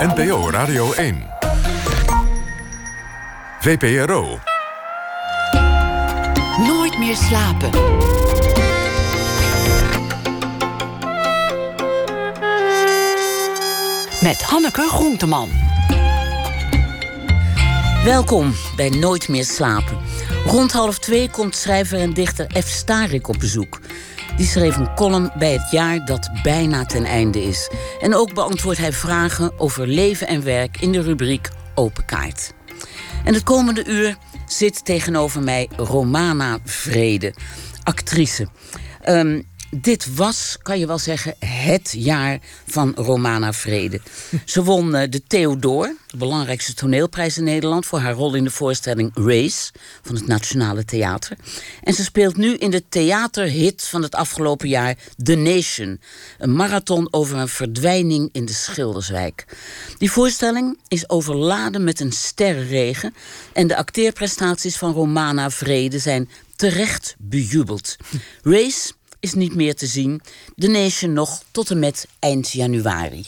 NPO Radio 1. VPRO. Nooit meer slapen. Met Hanneke Groenteman. Welkom bij Nooit meer slapen. Rond half twee komt schrijver en dichter F. Starik op bezoek. Die schreef een column bij het jaar dat bijna ten einde is. En ook beantwoordt hij vragen over leven en werk in de rubriek Open Kaart. En het komende uur zit tegenover mij Romana Vrede, actrice. Ehm, dit was, kan je wel zeggen, het jaar van Romana Vrede. Ze won uh, de Theodor, de belangrijkste toneelprijs in Nederland, voor haar rol in de voorstelling Race van het Nationale Theater. En ze speelt nu in de theaterhit van het afgelopen jaar The Nation, een marathon over een verdwijning in de Schilderswijk. Die voorstelling is overladen met een sterrenregen en de acteerprestaties van Romana Vrede zijn terecht bejubeld. Race is niet meer te zien. The Nation nog tot en met eind januari.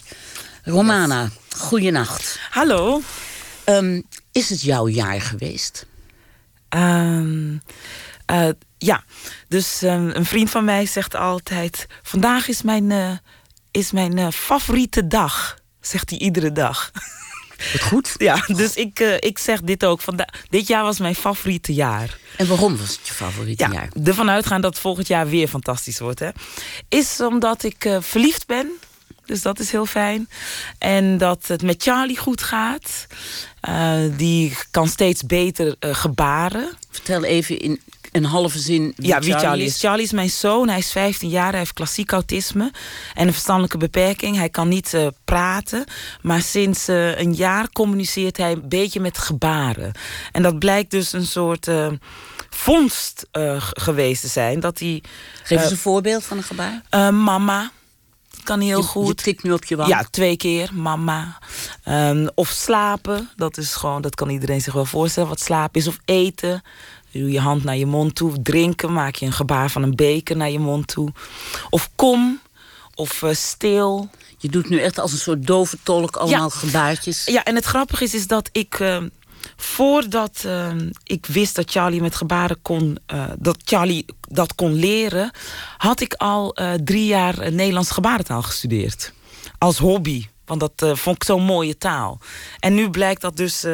Romana, goeienacht. Hallo. Um, is het jouw jaar geweest? Um, uh, ja, dus um, een vriend van mij zegt altijd... vandaag is mijn, uh, is mijn uh, favoriete dag, zegt hij iedere dag. Wat goed. Ja, dus ik, uh, ik zeg dit ook. Vanda dit jaar was mijn favoriete jaar. En waarom was het je favoriete ja, jaar? Ervan uitgaan dat volgend jaar weer fantastisch wordt. Hè? Is omdat ik uh, verliefd ben. Dus dat is heel fijn. En dat het met Charlie goed gaat. Uh, die kan steeds beter gebaren. Vertel even in een halve zin wie ja, wie Charlie, Charlie is. Charlie is mijn zoon. Hij is 15 jaar. Hij heeft klassiek autisme en een verstandelijke beperking. Hij kan niet uh, praten. Maar sinds uh, een jaar communiceert hij een beetje met gebaren. En dat blijkt dus een soort uh, vondst geweest te zijn. Dat hij, Geef eens een voorbeeld van een gebaar. mama. Kan heel je, goed. Je tikt nu op je wang. Ja, twee keer, mama. Um, of slapen, dat is gewoon, dat kan iedereen zich wel voorstellen wat slapen is. Of eten, doe je hand naar je mond toe. Drinken, maak je een gebaar van een beker naar je mond toe. Of kom, of uh, stil. Je doet nu echt als een soort dove tolk allemaal ja. gebaartjes. Ja, en het grappige is, is dat ik... Uh, voordat uh, ik wist dat Charlie met gebaren kon... Uh, dat Charlie dat kon leren... had ik al uh, drie jaar Nederlands gebarentaal gestudeerd. Als hobby. Want dat vond ik zo'n mooie taal. En nu blijkt dat dus...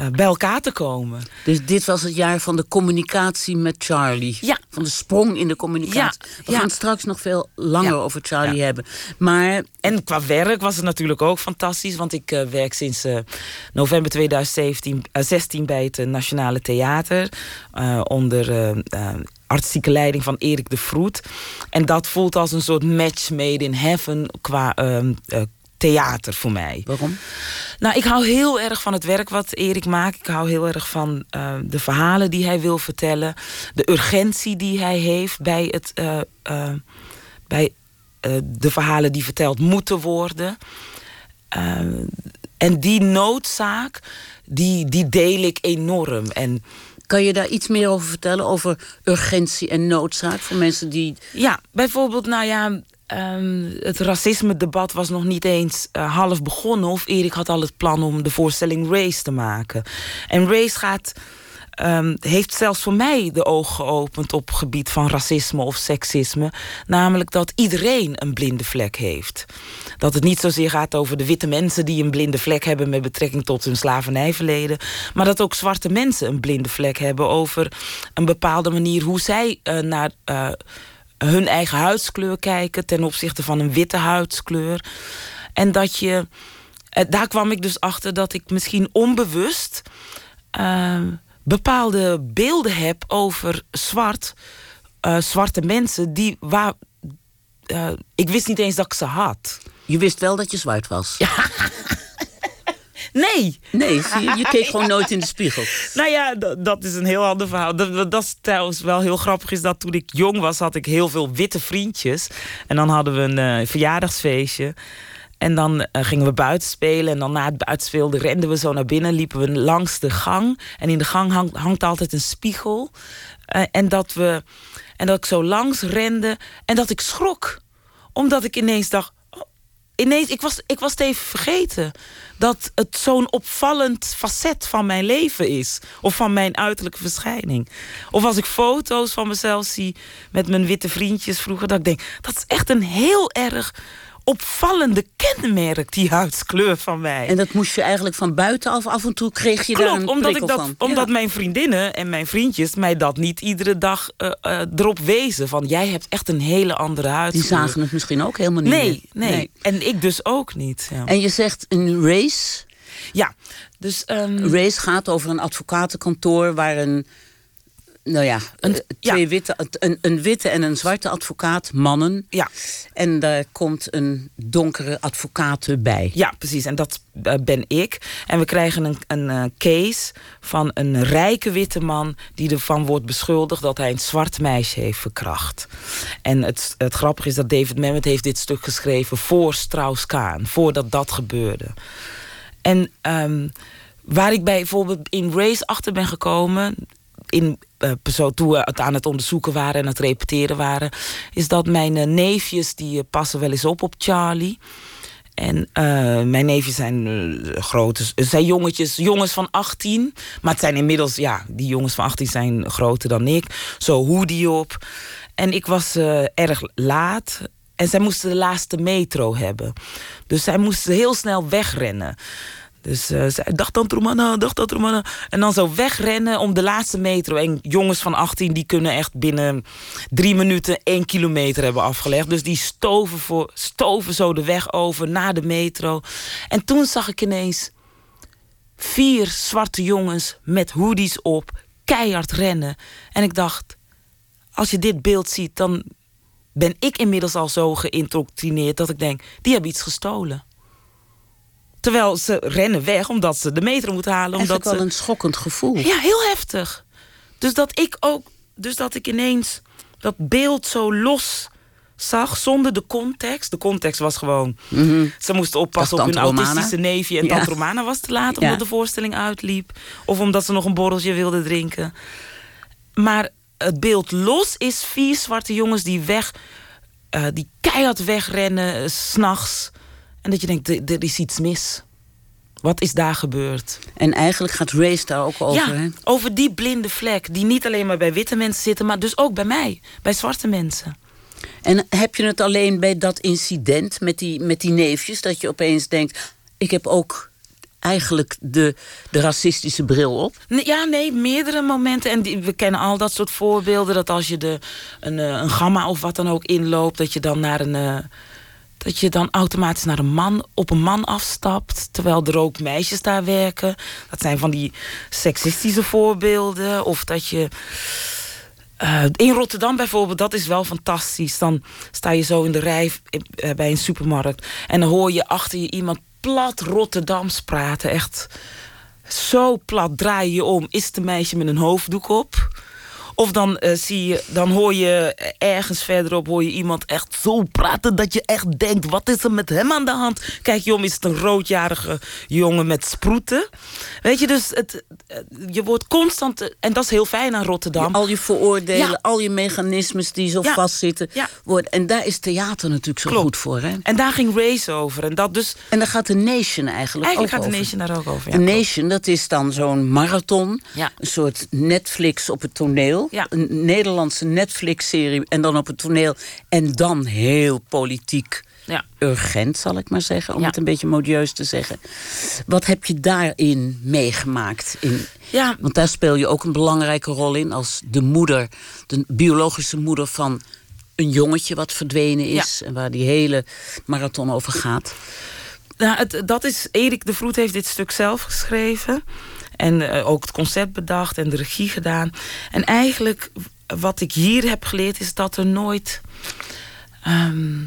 Uh, uh, bij elkaar te komen. Dus dit was het jaar van de communicatie met Charlie. Ja. Van de sprong in de communicatie. Ja. We ja. gaan straks nog veel langer over Charlie hebben. Maar... En qua werk was het natuurlijk ook fantastisch. Want ik uh, werk sinds uh, november 2017, uh, 16 bij het Nationale Theater. onder artistieke leiding van Erik de Vroet. En dat voelt als een soort match made in heaven qua theater voor mij. Waarom? Nou, ik hou heel erg van het werk wat Erik maakt. Ik hou heel erg van uh, de verhalen die hij wil vertellen. De urgentie die hij heeft bij, het, uh, uh, bij de verhalen die verteld moeten worden. en die noodzaak, die, die deel ik enorm. En kan je daar iets meer over vertellen? Over urgentie en noodzaak voor mensen die. Ja, bijvoorbeeld, nou ja. Um, het racisme-debat was nog niet eens uh, half begonnen. Of Erik had al het plan om de voorstelling Race te maken. En Race gaat, um, heeft zelfs voor mij de ogen geopend op gebied van racisme of seksisme. Namelijk dat iedereen een blinde vlek heeft. Dat het niet zozeer gaat over de witte mensen die een blinde vlek hebben met betrekking tot hun slavernijverleden. Maar dat ook zwarte mensen een blinde vlek hebben over een bepaalde manier hoe zij uh, naar. Uh, hun eigen huidskleur kijken ten opzichte van een witte huidskleur. En dat je. Daar kwam ik dus achter dat ik misschien onbewust uh, bepaalde beelden heb over zwart, uh, zwarte mensen die waar. Uh, ik wist niet eens dat ik ze had. Je wist wel dat je zwart was. Ja. Nee. Nee, zie je, je keek gewoon nooit in de spiegel. Nou ja, dat, is een heel ander verhaal. Dat, dat is trouwens wel heel grappig, is dat toen ik jong was, had ik heel veel witte vriendjes. En dan hadden we een uh, verjaardagsfeestje. En dan uh, gingen we buiten spelen. En dan na het buitenspelen renden we zo naar binnen. Liepen we langs de gang. En in de gang hangt, hangt altijd een spiegel. Uh, en, dat we, en dat ik zo langs rende. En dat ik schrok. Omdat ik ineens dacht... Ineens, ik was, ik was het even vergeten dat het zo'n opvallend facet van mijn leven is. Of van mijn uiterlijke verschijning. Of als ik foto's van mezelf zie met mijn witte vriendjes vroeger, dat ik denk, dat is echt een heel erg opvallende kenmerk, die huidskleur van mij. En dat moest je eigenlijk van buitenaf af en toe kreeg je daar een omdat ik dat, van. Omdat Ja. mijn vriendinnen en mijn vriendjes mij dat niet iedere dag eh, eh, erop wezen. Van jij hebt echt een hele andere Die huidskleur. zagen het misschien ook helemaal niet nee, nee, En ik dus ook niet. Ja, En je zegt een race. ja dus ehm, race gaat over een advocatenkantoor waar een. Nou ja, Een- eh, twee ja. witte, een, een witte en een zwarte advocaat, mannen. ja, En daar komt een donkere advocaat bij. ja, precies. En dat eh, ben ik. En we krijgen een, een eh, case van een rijke witte man... die ervan wordt beschuldigd dat hij een zwart meisje heeft verkracht. En het, het grappige is dat David Mamet heeft dit stuk geschreven... voor Strauss-Kaan, voordat dat gebeurde. En ehm, waar ik bij bijvoorbeeld in Race achter ben gekomen... In, eh, zo, toen we het aan het onderzoeken waren en het repeteren waren... is dat mijn eh, neefjes, die eh, passen wel eens op op Charlie... En eh, mijn neefjes zijn eh, grote, het zijn jongetjes, jongens van 18. Maar het zijn inmiddels, ja, die jongens van 18 zijn groter dan ik. Zo hoodie op. En ik was eh, erg laat. En zij moesten de laatste metro hebben. Dus zij moesten heel snel wegrennen. Dus eh zij dag dan Romana, dag dan Romana. En dan zo wegrennen om de laatste metro. En jongens van 18 die kunnen echt binnen drie minuten één kilometer hebben afgelegd. Dus die stoven, voor, stoven zo de weg over naar de metro. En toen zag ik ineens vier zwarte jongens met hoodies op, keihard rennen. En ik dacht, als je dit beeld ziet, dan ben ik inmiddels al zo geïndoctrineerd dat ik denk, die hebben iets gestolen. Terwijl ze rennen weg omdat ze de metro moeten halen. Omdat Eigenlijk wel ze... een schokkend gevoel. Ja, heel heftig. Dus dat ik ook, dus dat ik ineens dat beeld zo los zag zonder de context. De context was gewoon, ze moesten oppassen op hun Romana. autistische neefje en Ja. tante Romana was te laat omdat Ja. de voorstelling uitliep. Of omdat ze nog een borreltje wilde drinken. Maar het beeld los is vier zwarte jongens die weg, eh, die keihard wegrennen, eh, s s'nachts. En dat je denkt, er- is iets mis. Wat is daar gebeurd? En eigenlijk gaat race daar ook over. ja, hè? over die blinde vlek. Die niet alleen maar bij witte mensen zitten, maar dus ook bij mij. Bij zwarte mensen. En heb je het alleen bij dat incident met die, met die neefjes... dat je opeens denkt, ik heb ook eigenlijk de, de racistische bril op? Ja, nee, meerdere momenten. En die- we kennen al dat soort voorbeelden. Dat als je de, een, eh, een gamma of wat dan ook inloopt... dat je dan naar een... dat je dan automatisch naar een man, op een man afstapt... terwijl er ook meisjes daar werken. Dat zijn van die seksistische voorbeelden. Of dat je... eh, in Rotterdam bijvoorbeeld, dat is wel fantastisch. Dan sta je zo in de rij eh, bij een supermarkt... en dan hoor je achter je iemand plat Rotterdams praten. Echt zo plat draai je je om. Is het een meisje met een hoofddoek op? Of dan, eh, zie je, dan hoor je ergens verderop hoor je iemand echt zo praten dat je echt denkt: wat is er met hem aan de hand? Kijk om, is het een roodjarige jongen met sproeten? Weet je, dus het, eh, je wordt constant, eh, en dat is heel fijn aan Rotterdam. Al je vooroordelen, Ja. al je mechanismes die zo Ja. vastzitten. Ja. Worden, en daar is theater natuurlijk zo Klopt. goed voor. Hè? En daar ging Race over. En dat dus, En daar gaat de Nation eigenlijk, eigenlijk ook gaat de over. Nation daar ook over. Klopt. Nation, dat is dan zo'n marathon. Een soort Netflix op het toneel. Ja. Een Nederlandse Netflix-serie en dan op het toneel. En dan heel politiek Ja. urgent, zal ik maar zeggen. Om Ja. het een beetje modieus te zeggen. Wat heb je daarin meegemaakt? In, Ja. Want daar speel je ook een belangrijke rol in. Als de moeder, de biologische moeder van een jongetje wat verdwenen is. En waar die hele marathon over gaat. Nou, het, dat is, Erik de Vroet heeft dit stuk zelf geschreven. En eh, ook het concept bedacht en de regie gedaan. En eigenlijk, wat ik hier heb geleerd, is dat er nooit. ehm,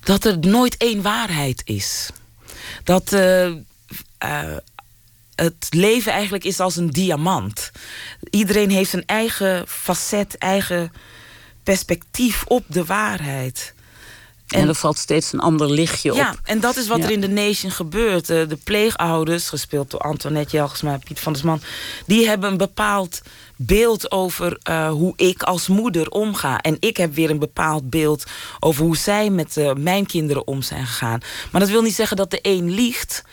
dat er nooit één waarheid is. Dat eh, eh, het leven eigenlijk is als een diamant. Iedereen heeft zijn eigen facet, eigen perspectief op de waarheid. En, er valt steeds een ander lichtje ja, op. en dat is wat Ja. er in The Nation gebeurt. Eh, De pleegouders, gespeeld door Antoinette Jelgesma en Piet van der Sman... die hebben een bepaald beeld over eh, hoe ik als moeder omga. En ik heb weer een bepaald beeld over hoe zij met eh, mijn kinderen om zijn gegaan. Maar dat wil niet zeggen dat de een liegt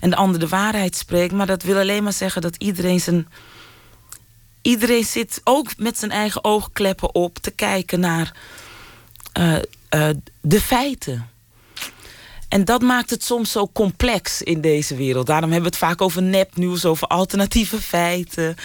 en de ander de waarheid spreekt. Maar dat wil alleen maar zeggen dat iedereen zijn... Iedereen zit ook met zijn eigen oogkleppen op te kijken naar eh, de feiten. En dat maakt het soms zo complex in deze wereld. Daarom hebben we het vaak over nepnieuws, over alternatieve feiten.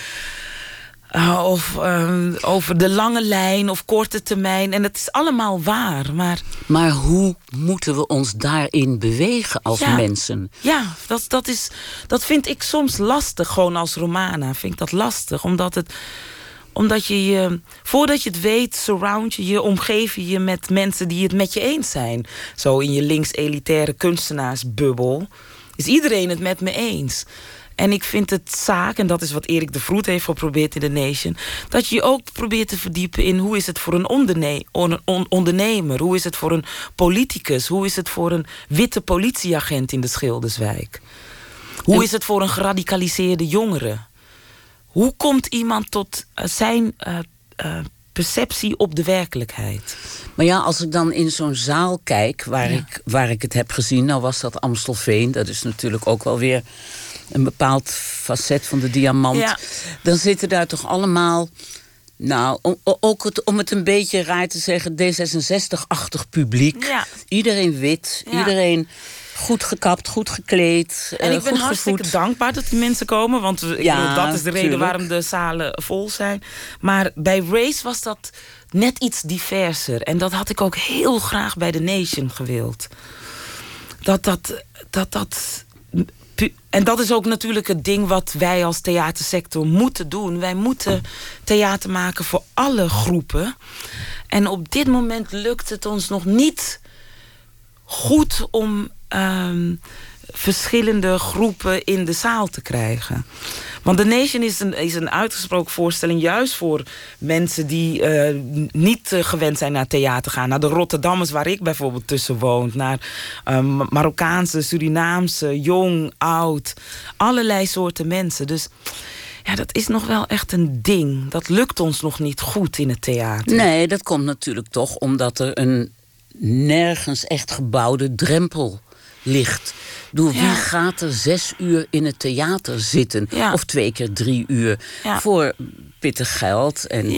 eh, of eh, over de lange lijn of korte termijn. En het is allemaal waar. Maar Maar hoe moeten we ons daarin bewegen als Ja. mensen? ja, dat, dat, is, dat vind ik soms lastig. Gewoon als Romana vind ik dat lastig. Omdat het omdat je je, voordat je het weet, surround je je, omgeef je je met mensen die het met je eens zijn. Zo in je links-elitaire kunstenaarsbubbel is iedereen het met me eens. En ik vind het zaak, en dat is wat Erik de Vroet heeft geprobeerd in The Nation... dat je je ook probeert te verdiepen in hoe is het voor een onderne on- on- ondernemer... hoe is het voor een politicus, hoe is het voor een witte politieagent in de Schilderswijk... hoe is het voor een geradicaliseerde jongere... Hoe komt iemand tot eh, zijn eh, eh, perceptie op de werkelijkheid? Maar ja, als ik dan in zo'n zaal kijk waar, Ja. ik, waar ik het heb gezien, nou was dat Amstelveen. Dat is natuurlijk ook wel weer een bepaald facet van de diamant. Ja. Dan zitten daar toch allemaal. Nou, ook het, om het een beetje raar te zeggen, D66-achtig publiek. Ja. Iedereen wit, iedereen goed gekapt, goed gekleed. En eh, ik ben goed hartstikke gevoed. dankbaar dat die mensen komen. Want we- ik Ja, bedoel, dat is de reden waarom de zalen vol zijn. Maar bij Race was dat net iets diverser. En dat had ik ook heel graag bij The Nation gewild. Dat dat... dat, dat en dat is ook natuurlijk het ding wat wij als theatersector moeten doen. Wij moeten theater maken voor alle groepen. En op dit moment lukt het ons nog niet goed om ehm, verschillende groepen in de zaal te krijgen. Want The Nation is een, is een uitgesproken voorstelling juist voor mensen die eh, niet eh, gewend zijn naar theater gaan. Naar de Rotterdammers waar ik bijvoorbeeld tussen woon. Naar ehm, Marokkaanse, Surinaamse, jong, oud. Allerlei soorten mensen. Dus ja, dat is nog wel echt een ding. Dat lukt ons nog niet goed in het theater. Nee, dat komt natuurlijk toch omdat er een nergens echt gebouwde drempel ligt. Doe, wie gaat er zes uur in het theater zitten? Ja. Of twee keer drie uur Ja. voor pittig geld? En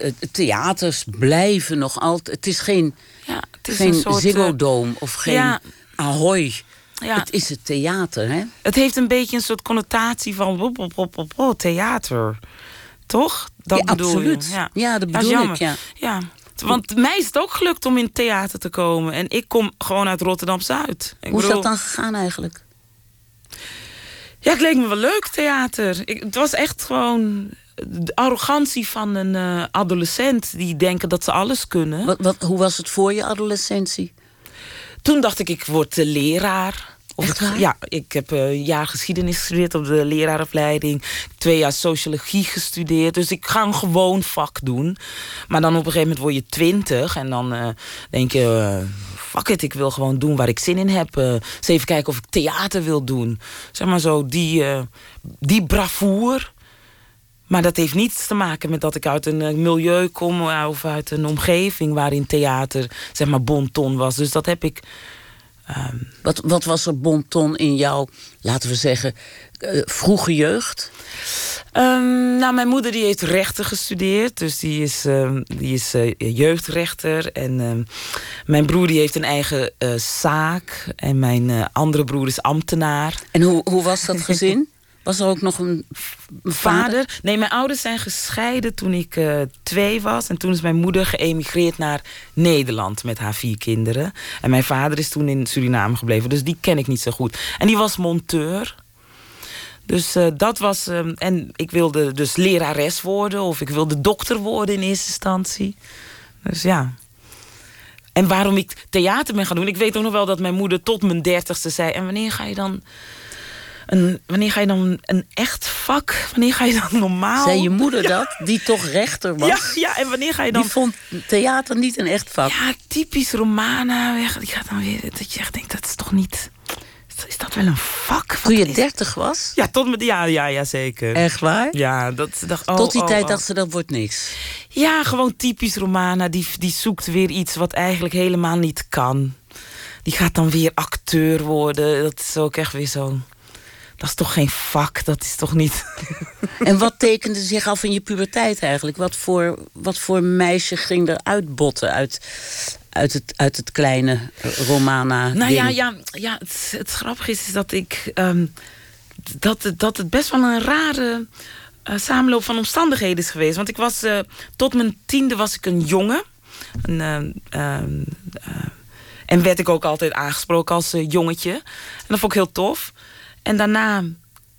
het- theaters blijven nog altijd... Het is geen, Ja, het is geen een soort, Ziggo eh, Dome of geen. Ahoy. Ja. Het is het theater, hè? Het heeft een beetje een soort connotatie van theater. Toch? Dat bedoel absoluut. je. Ja. Ja, dat bedoel ik, ja. Want mij is het ook gelukt om in theater te komen. En ik kom gewoon uit Rotterdam-Zuid. Hoe is dat dan gegaan eigenlijk? Ja, het leek me wel leuk, theater. Ik, het was echt gewoon de arrogantie van een eh, adolescent... die denken dat ze alles kunnen. Wat, wat, hoe was het voor je adolescentie? Toen dacht ik, ik word eh, leraar. Of ik- ja, ik heb eh, een jaar geschiedenis gestudeerd op de leraaropleiding. Twee jaar sociologie gestudeerd. Dus ik ga een gewoon vak doen. Maar dan op een gegeven moment word je twintig. En dan eh, denk je, eh, fuck it, ik wil gewoon doen waar ik zin in heb. Eens even kijken of ik theater wil doen. Zeg maar zo, die, die bravoer. Maar dat heeft niets te maken met dat ik uit een milieu kom... of uit een omgeving waarin theater, zeg maar, bonton was. Dus dat heb ik... ehm, Wat, wat was er bonton in jouw, laten we zeggen, eh, vroege jeugd? Ehm, nou, mijn moeder die heeft rechten gestudeerd. Dus die is, ehm, die is eh, jeugdrechter. En mijn broer die heeft een eigen eh, zaak. En mijn andere broer is ambtenaar. En hoe, hoe was dat gezin? Was er ook nog een, Vader? Nee, mijn ouders zijn gescheiden toen ik eh, twee was. En toen is mijn moeder geëmigreerd naar Nederland met haar vier kinderen. En mijn vader is toen in Suriname gebleven. Dus die ken ik niet zo goed. En die was monteur. Dus eh, dat was. ehm, en ik wilde dus lerares worden. Of ik wilde dokter worden in eerste instantie. Dus ja. En waarom ik theater ben gaan doen. Ik weet ook nog wel dat mijn moeder tot mijn dertigste zei. En wanneer ga je dan een, wanneer ga je dan een echt vak? Wanneer ga je dan normaal? Zei je moeder dat? Die toch rechter was? Ja, ja, en wanneer ga je dan... Die vond theater niet een echt vak. Ja, typisch Romana. Die gaat dan weer... Dat je echt denkt, dat is toch niet... Is dat wel een vak? Wat Toen je dertig was? Ja, tot met... Ja, ja, ja, zeker. Echt waar? Ja, dat dacht... Oh, Tot die oh, tijd oh. dacht ze, dat wordt niks. Ja, gewoon typisch Romana. Die, die zoekt weer iets wat eigenlijk helemaal niet kan. Die gaat dan weer acteur worden. Dat is ook echt weer zo... Dat is toch geen vak? Dat is toch niet... En wat tekende zich af in je puberteit eigenlijk? Wat voor, wat voor meisje ging er uitbotten uit, uit, het, uit het kleine Romana? Nou ja, ja, ja het, het grappige is, is dat ik. ehm, dat, het- dat het best wel een rare eh, samenloop van omstandigheden is geweest. Want ik was. eh, tot mijn tiende was ik een jongen. Een, ehm, ehm, eh, en werd ik ook altijd aangesproken als eh, jongetje. En dat vond ik heel tof. En daarna.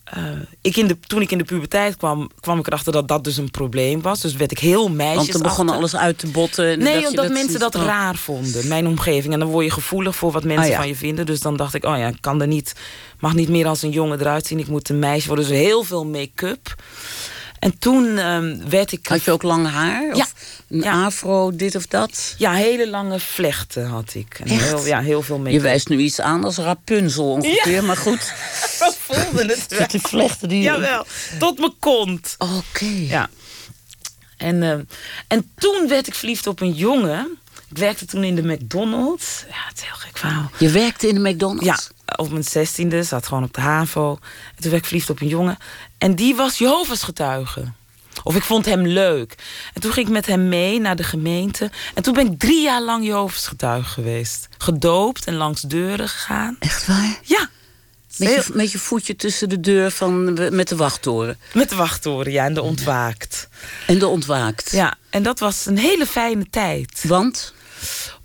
eh, ik in de, toen ik in de puberteit kwam, kwam ik erachter dat dat dus een probleem was. Dus werd ik heel meisjes. Want er begon alles uit te botten. En dan Nee, omdat is mensen dat raar vonden, mijn omgeving. En dan word je gevoelig voor wat mensen Ah, ja. van je vinden. Dus dan dacht ik, oh ja, ik kan er niet, mag niet meer als een jongen eruit zien. Ik moet een meisje worden. Dus heel veel make-up. En toen ehm, werd ik... Had je ook lang haar? Ja. Of een Ja. afro, dit of dat? Ja, hele lange vlechten had ik. En Echt? Heel, ja, heel veel Je make-up. wijst nu iets aan als Rapunzel ongeveer, Ja. maar goed. Zo voelde het wel. Die vlechten die... Jawel, tot mijn kont. Oké. Ja. En, eh, en toen werd ik verliefd op een jongen. Ik werkte toen in de McDonald's. Ja, het is een heel gek verhaal. Je werkte in de McDonald's? Ja, op mijn zestiende, zat gewoon op de HAVO. En toen werd ik verliefd op een jongen. En die was Jehovah's getuige. Of ik vond hem leuk. En toen ging ik met hem mee naar de gemeente. En toen ben ik drie jaar lang Jehovah's getuige geweest. Gedoopt en langs deuren gegaan. Echt waar? Ja, Met je, met je voetje tussen de deur van, met de wachttoren. met de wachttoren, ja, en de ontwaakt. En de ontwaakt. Ja, en dat was een hele fijne tijd. Want?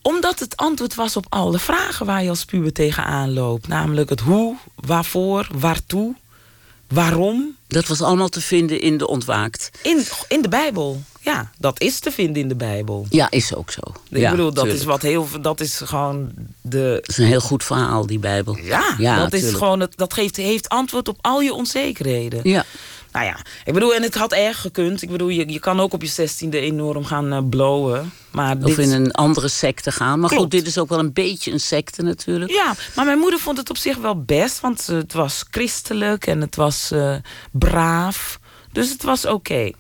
Omdat het antwoord was op alle vragen waar je als puber tegenaan loopt. Namelijk het hoe, waarvoor, waartoe, waarom. Dat was allemaal te vinden in de ontwaakt. In, in de Bijbel. Ja, dat is te vinden in de Bijbel. Ja, is ook zo. Ik ja, bedoel, dat tuurlijk. is wat heel dat is gewoon de. Dat is een heel goed verhaal, die Bijbel. Ja, ja dat is gewoon het, dat geeft, heeft antwoord op al je onzekerheden. Ja. Nou ja, ik bedoel, en het had erg gekund. Ik bedoel, je, je kan ook op je zestiende enorm gaan eh, blowen. Maar Of dit, in een andere secte gaan. Maar goed, dit is ook wel een beetje een secte natuurlijk. Ja, maar mijn moeder vond het op zich wel best. Want eh, het was christelijk en het was eh, braaf. Dus het was oké.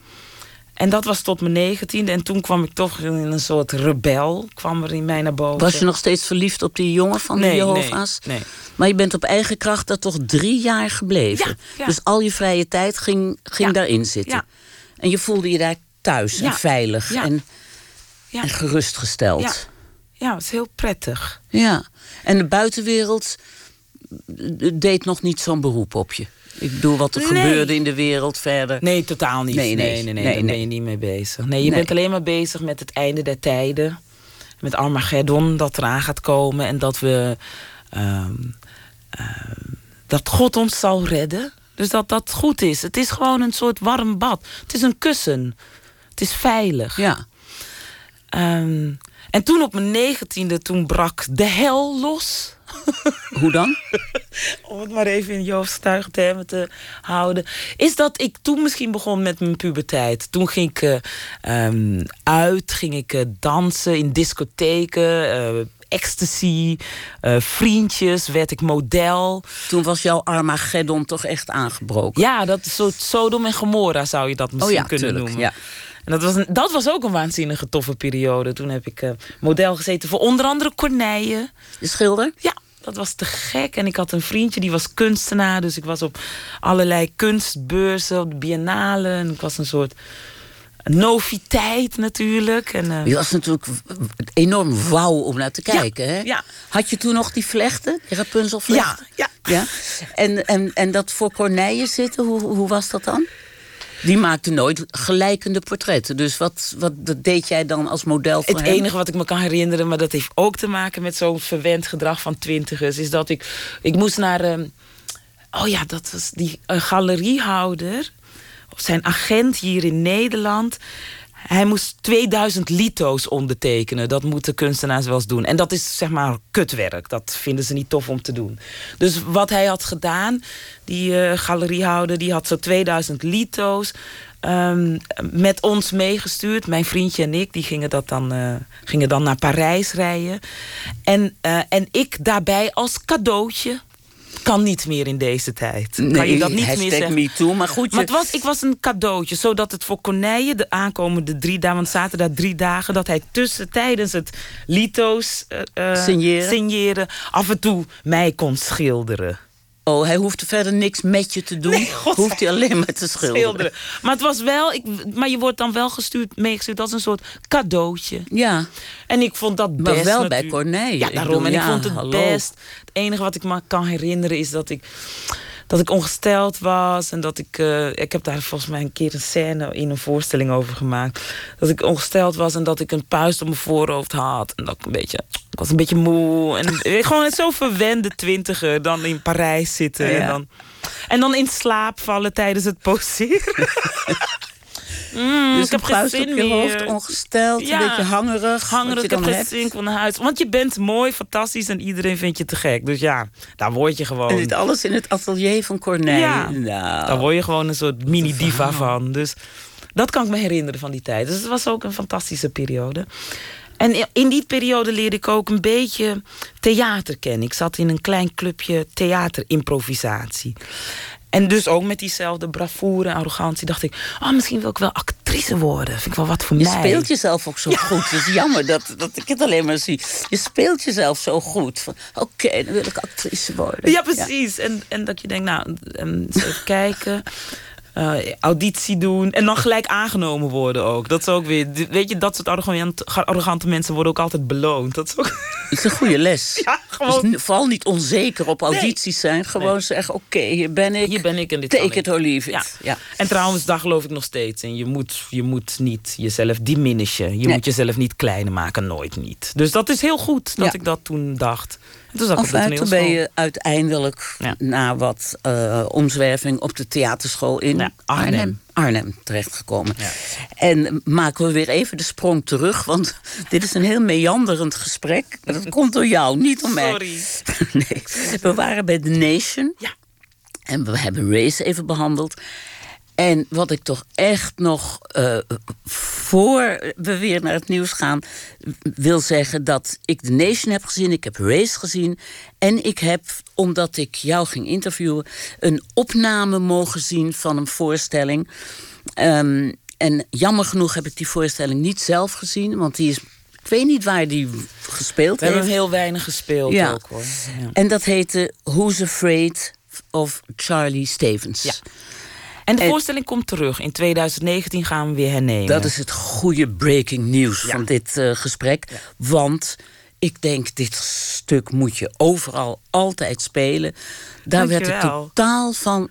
En dat was tot mijn negentiende. En toen kwam ik toch in een soort rebel. Kwam er in mij naar boven. Was je nog steeds verliefd op die jongen van de Nee, Jehovah's? nee, nee. Maar je bent op eigen kracht daar toch drie jaar gebleven. Ja, ja. Dus al je vrije tijd ging, ging Ja. daarin zitten. Ja. En je voelde je daar thuis en veilig Ja. en, Ja. en gerustgesteld. Ja. Ja, het is heel prettig. Ja, en de buitenwereld eh, deed nog niet zo'n beroep op je. Ik bedoel, wat er Nee. gebeurde in de wereld verder. Nee, totaal niet. Nee, Nee, nee, nee, nee, nee, daar nee. ben je niet mee bezig. Nee, je Nee. bent alleen maar bezig met het einde der tijden. Met Armageddon, dat eraan gaat komen. En dat we... ehm, ehm, dat God ons zal redden. Dus dat dat goed is. Het is gewoon een soort warm bad. Het is een kussen. Het is veilig. Ja, Ehm, en toen op mijn negentiende, toen brak de hel los. hoe dan? om het maar even in Joofs getuigentermen te houden, is dat ik toen misschien begon met mijn puberteit. Toen ging ik eh, ehm, uit, ging ik eh, dansen in discotheken, eh, ecstasy, vriendjes, werd ik model. Toen was jouw Armageddon toch echt aangebroken. Ja, dat soort Sodom en Gomorra zou je dat misschien oh ja, kunnen tuurlijk. noemen. Ja. En dat was, een, dat was ook een waanzinnige toffe periode. Toen heb ik model gezeten voor onder andere Corneille. De schilder? Ja, dat was te gek. En ik had een vriendje die was kunstenaar. Dus ik was op allerlei kunstbeurzen, op de biennale. En ik was een soort noviteit natuurlijk. En, eh, Je was natuurlijk enorm wauw om naar te kijken. hè? ja. Had je toen nog die vlechten, die Rapunzelvlechten? Ja, ja. ja? En, en, en dat voor Corneille zitten, hoe, hoe was dat dan? Die maakte nooit gelijkende portretten. Dus wat, wat dat deed jij dan als model voor Het hem? enige wat ik me kan herinneren, maar dat heeft ook te maken met zo'n verwend gedrag van twintigers, is dat ik. Ik moest naar. ehm, oh ja, dat was die een galeriehouder. Of zijn agent hier in Nederland. Hij moest 2000 lito's ondertekenen. Dat moeten kunstenaars wel eens doen. En dat is zeg maar kutwerk. Dat vinden ze niet tof om te doen. Dus wat hij had gedaan, die uh, galeriehouder, die had zo 2000 lito's. Um, met ons meegestuurd. Mijn vriendje en ik, die gingen, dat dan, uh, gingen dan naar Parijs rijden. En, uh, en ik daarbij als cadeautje kan niet meer in deze tijd. Nee, kan je dat niet meer zeggen? me too, maar goed. Maar het was, ik was een cadeautje, zodat het voor Corneille de aankomende drie dagen, want zaten daar drie dagen, dat hij tussen tijdens het lito's uh, signeren. signeren af en toe mij kon schilderen. Oh, hij hoefde verder niks met je te doen. Nee, hoeft hij alleen maar te schilderen. schilderen. Maar het was wel, ik, maar je wordt dan wel gestuurd, meegestuurd als een soort cadeautje. Ja. En ik vond dat best. Maar wel bij Corneille. Ja, daarom. en ik vond het hallo. best. Het enige wat ik me kan herinneren is dat ik dat ik ongesteld was. En dat ik. Uh, ik heb daar volgens mij een keer een scène in een voorstelling over gemaakt. Dat ik ongesteld was en dat ik een puist op mijn voorhoofd had. En dat ik een beetje. Ik was een beetje moe. En gewoon zo verwende twintiger dan in Parijs zitten. Ja. En, dan, en dan in slaap vallen tijdens het poseren. Mm, dus ik heb geen zin op je meer. hoofd, ongesteld, ja. een beetje hangerig. Hangerig, ik heb geen zin van huis. Want je bent mooi, fantastisch en iedereen vindt je te gek. Dus ja, daar word je gewoon... En dit alles in het atelier van Corneille. Ja, nou. daar word je gewoon een soort mini-diva van. Dus dat kan ik me herinneren van die tijd. Dus het was ook een fantastische periode. En in die periode leerde ik ook een beetje theater kennen. Ik zat in een klein clubje theaterimprovisatie. En dus ook met diezelfde bravoure en arrogantie dacht ik... oh, misschien wil ik wel actrice worden. Vind ik wel wat voor je mij. Je speelt jezelf ook zo goed. Het is jammer dat, dat ik het alleen maar zie. Je speelt jezelf zo goed. Oké, okay, dan wil ik actrice worden. Ja, precies. En, en dat je denkt, nou, even kijken uh, auditie doen. En dan gelijk aangenomen worden ook. Dat is ook weer. Weet je, dat soort arrogante, arrogante mensen worden ook altijd beloond. Dat is ook. Het is een goede les. Ja, gewoon. Dus vooral niet onzeker op audities zijn. Gewoon nee. zeggen: oké, okay, hier ben ik. Hier ben ik en dit Take it or leave it. Ja. ja. En trouwens, daar geloof ik nog steeds in. Je moet, je moet niet jezelf diminishen. Je nee. moet jezelf niet kleiner maken. Nooit niet. Dus dat is heel goed dat ja. ik dat toen dacht. Dus of toen ben je uiteindelijk ja. na wat uh, omzwerving op de theaterschool in ja, Arnhem. Arnhem. Arnhem terechtgekomen. Ja. En maken we weer even de sprong terug, want dit is een heel meanderend gesprek. Dat komt door jou, niet door mij. Sorry. nee. We waren bij The Nation. Ja. En we hebben Race even behandeld. En wat ik toch echt nog uh, voor we weer naar het nieuws gaan, wil zeggen dat ik The Nation heb gezien, ik heb Race gezien. En ik heb, omdat ik jou ging interviewen, een opname mogen zien van een voorstelling. Um, en jammer genoeg heb ik die voorstelling niet zelf gezien, want die is ik weet niet waar die gespeeld We heeft. We hebben heel weinig gespeeld ja. ook hoor. Ja. En dat heette Who's Afraid of Charlie Stevens. Ja. En de en, voorstelling komt terug. In 2019 gaan we weer hernemen. Dat is het goede breaking news ja. van dit uh, gesprek. Ja. Want ik denk, dit stuk moet je overal altijd spelen. Daar werd ik totaal van,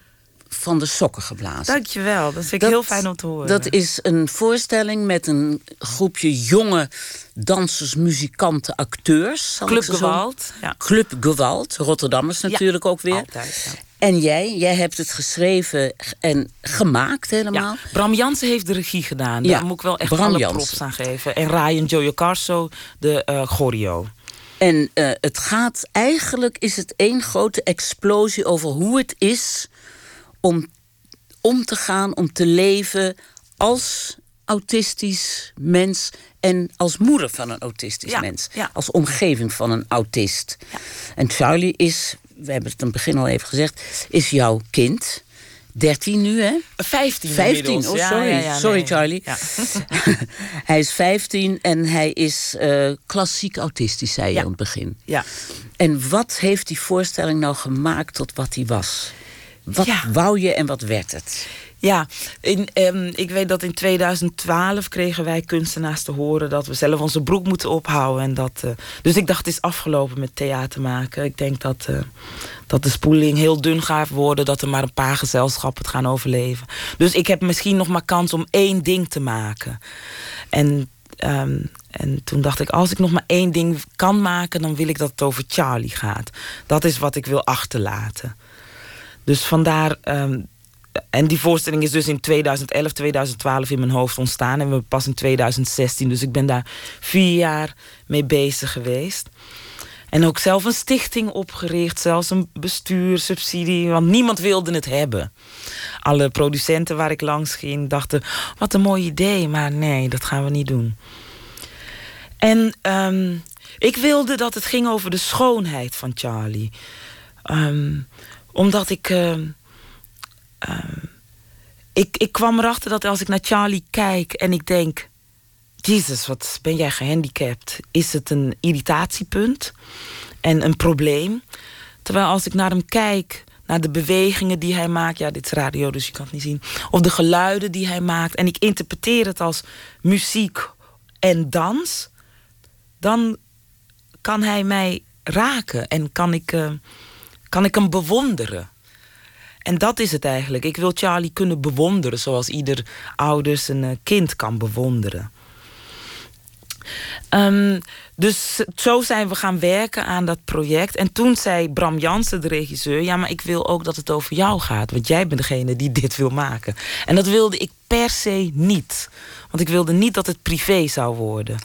van de sokken geblazen. Dankjewel, dat vind ik dat, heel fijn om te horen. Dat is een voorstelling met een groepje jonge dansers, muzikanten, acteurs. Club Gewalt. Ja. Club Gewalt, Rotterdammers natuurlijk ook weer. Altijd, ja. En jij, jij hebt het geschreven en gemaakt helemaal. Ja, Bram Jansen heeft de regie gedaan. Daar ja, moet ik wel echt Bram alle Jansen. props aan geven. En Ryan Jojo Carso, de uh, choreo. En uh, het gaat eigenlijk, is het één grote explosie over hoe het is om om te gaan, om te leven als autistisch mens en als moeder van een autistisch ja, mens. Ja. Als omgeving van een autist. Ja. En Charlie is, we hebben het in het begin al even gezegd, is jouw kind. 13 nu, hè? 15. 15, oh sorry. Ja, ja, sorry nee. Charlie. hij is 15 en hij is uh, klassiek autistisch, zei je aan het begin. Ja. En wat heeft die voorstelling nou gemaakt tot wat hij was? Wat wou je en wat werd het? Ja, in, um, ik weet dat in 2012 kregen wij kunstenaars te horen dat we zelf onze broek moeten ophouden. En dat, uh, dus ik dacht, het is afgelopen met theater maken. Ik denk dat, uh, dat de spoeling heel dun gaat worden, dat er maar een paar gezelschappen het gaan overleven. Dus ik heb misschien nog maar kans om één ding te maken. En, um, en toen dacht ik, als ik nog maar één ding kan maken, dan wil ik dat het over Charlie gaat. Dat is wat ik wil achterlaten. Dus vandaar. Um, en die voorstelling is dus in 2011, 2012 in mijn hoofd ontstaan. En we pas in 2016. Dus ik ben daar vier jaar mee bezig geweest. En ook zelf een stichting opgericht, zelfs een bestuur, subsidie, want niemand wilde het hebben. Alle producenten waar ik langs ging dachten: wat een mooi idee, maar nee, dat gaan we niet doen. En um, ik wilde dat het ging over de schoonheid van Charlie. Um, omdat ik. Uh, ik, ik kwam erachter dat als ik naar Charlie kijk en ik denk: Jezus, wat ben jij gehandicapt? Is het een irritatiepunt en een probleem? Terwijl als ik naar hem kijk, naar de bewegingen die hij maakt, ja, dit is radio, dus je kan het niet zien, of de geluiden die hij maakt, en ik interpreteer het als muziek en dans, dan kan hij mij raken en kan ik, uh, kan ik hem bewonderen. En dat is het eigenlijk. Ik wil Charlie kunnen bewonderen zoals ieder ouders een uh, kind kan bewonderen. Um, dus zo zijn we gaan werken aan dat project. En toen zei Bram Jansen, de regisseur... ja, maar ik wil ook dat het over jou gaat. Want jij bent degene die dit wil maken. En dat wilde ik per se niet. Want ik wilde niet dat het privé zou worden.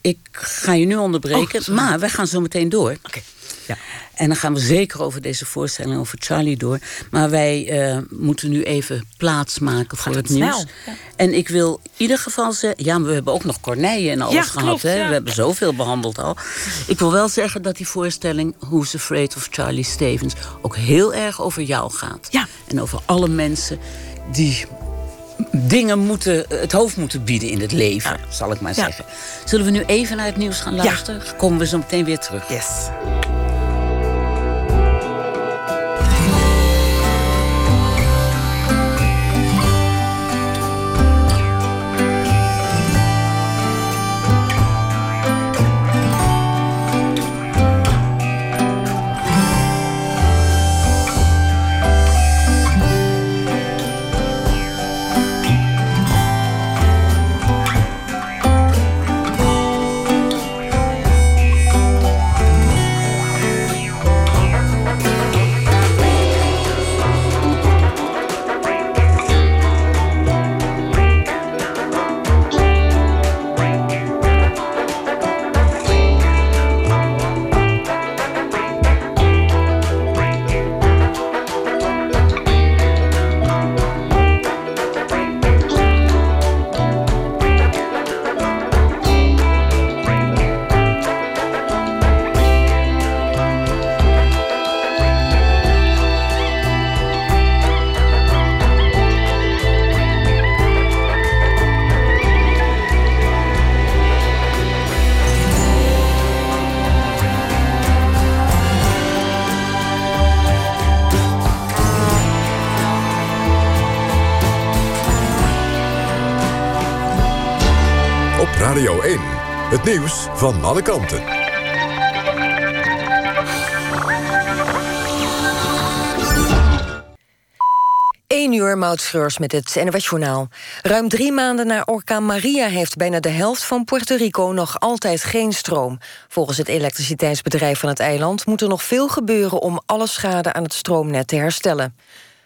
Ik ga je nu onderbreken, oh, maar we gaan zo meteen door. Oké. Ja. En dan gaan we zeker over deze voorstelling over Charlie door. Maar wij uh, moeten nu even plaats maken voor het, het nieuws. Ja. En ik wil in ieder geval zeggen... Ja, we hebben ook nog Corneille en alles Ja, gehad. klopt, hè? ja. We hebben zoveel behandeld al. Ik wil wel zeggen dat die voorstelling... Who's Afraid of Charlie Stevens... ook heel erg over jou gaat. Ja. En over alle mensen die dingen moeten, het hoofd moeten bieden in het leven, zal ik maar Ja. zeggen. Zullen we nu even naar het nieuws gaan luisteren? Komen we zo meteen weer terug. Yes. Radio 1. Het nieuws van alle kanten. 1 uur, Maud Schreurs met het NWS Journaal. Ruim drie maanden na orkaan Maria heeft bijna de helft van Puerto Rico nog altijd geen stroom. Volgens het elektriciteitsbedrijf van het eiland moet er nog veel gebeuren om alle schade aan het stroomnet te herstellen.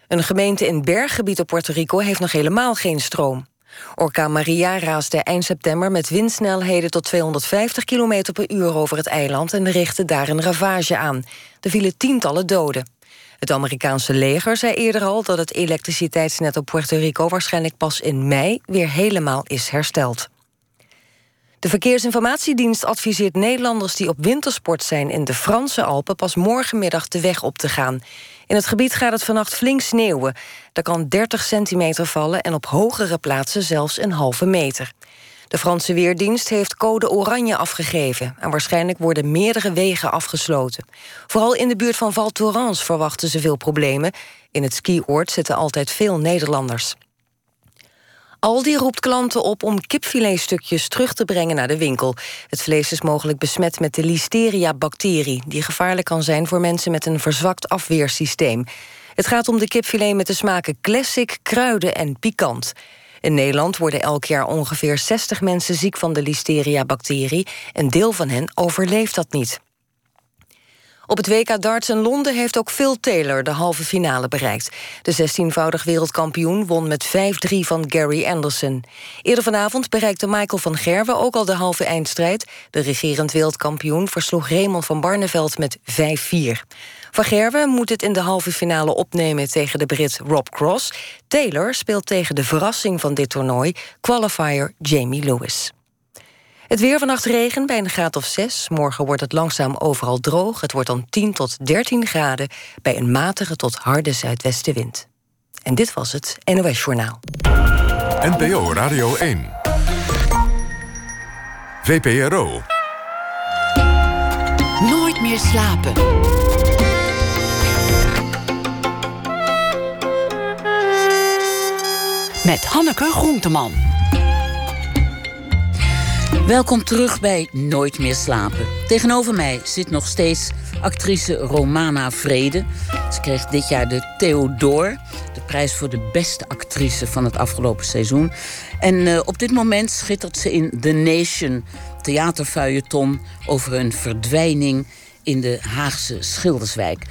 Een gemeente in berggebied op Puerto Rico heeft nog helemaal geen stroom. Orkaan Maria raasde eind september met windsnelheden tot 250 km per uur over het eiland en richtte daar een ravage aan. Er vielen tientallen doden. Het Amerikaanse leger zei eerder al dat het elektriciteitsnet op Puerto Rico waarschijnlijk pas in mei weer helemaal is hersteld. De Verkeersinformatiedienst adviseert Nederlanders die op wintersport zijn in de Franse Alpen pas morgenmiddag de weg op te gaan. In het gebied gaat het vannacht flink sneeuwen. Er kan 30 centimeter vallen en op hogere plaatsen zelfs een halve meter. De Franse Weerdienst heeft code oranje afgegeven... en waarschijnlijk worden meerdere wegen afgesloten. Vooral in de buurt van Val Thorens verwachten ze veel problemen. In het skioord zitten altijd veel Nederlanders. Aldi roept klanten op om kipfiletstukjes terug te brengen naar de winkel. Het vlees is mogelijk besmet met de listeria-bacterie... die gevaarlijk kan zijn voor mensen met een verzwakt afweersysteem. Het gaat om de kipfilet met de smaken classic, kruiden en pikant. In Nederland worden elk jaar ongeveer 60 mensen ziek van de listeria-bacterie. Een deel van hen overleeft dat niet. Op het WK darts in Londen heeft ook Phil Taylor de halve finale bereikt. De 16-voudig wereldkampioen won met 5-3 van Gary Anderson. Eerder vanavond bereikte Michael van Gerwen ook al de halve eindstrijd. De regerend wereldkampioen versloeg Raymond van Barneveld met 5-4. Van Gerwen moet het in de halve finale opnemen tegen de Brit Rob Cross. Taylor speelt tegen de verrassing van dit toernooi, qualifier Jamie Lewis. Het weer vannacht regen bij een graad of 6. Morgen wordt het langzaam overal droog. Het wordt dan 10 tot 13 graden bij een matige tot harde zuidwestenwind. En dit was het NOS Journaal. NPO Radio 1. VPRO. Nooit meer slapen. Met Hanneke Groenteman. Welkom terug bij Nooit meer slapen. Tegenover mij zit nog steeds actrice Romana Vrede. Ze kreeg dit jaar de Theodor, de prijs voor de beste actrice van het afgelopen seizoen. En uh, op dit moment schittert ze in The Nation, theaterfeuilleton over hun verdwijning in de Haagse Schilderswijk.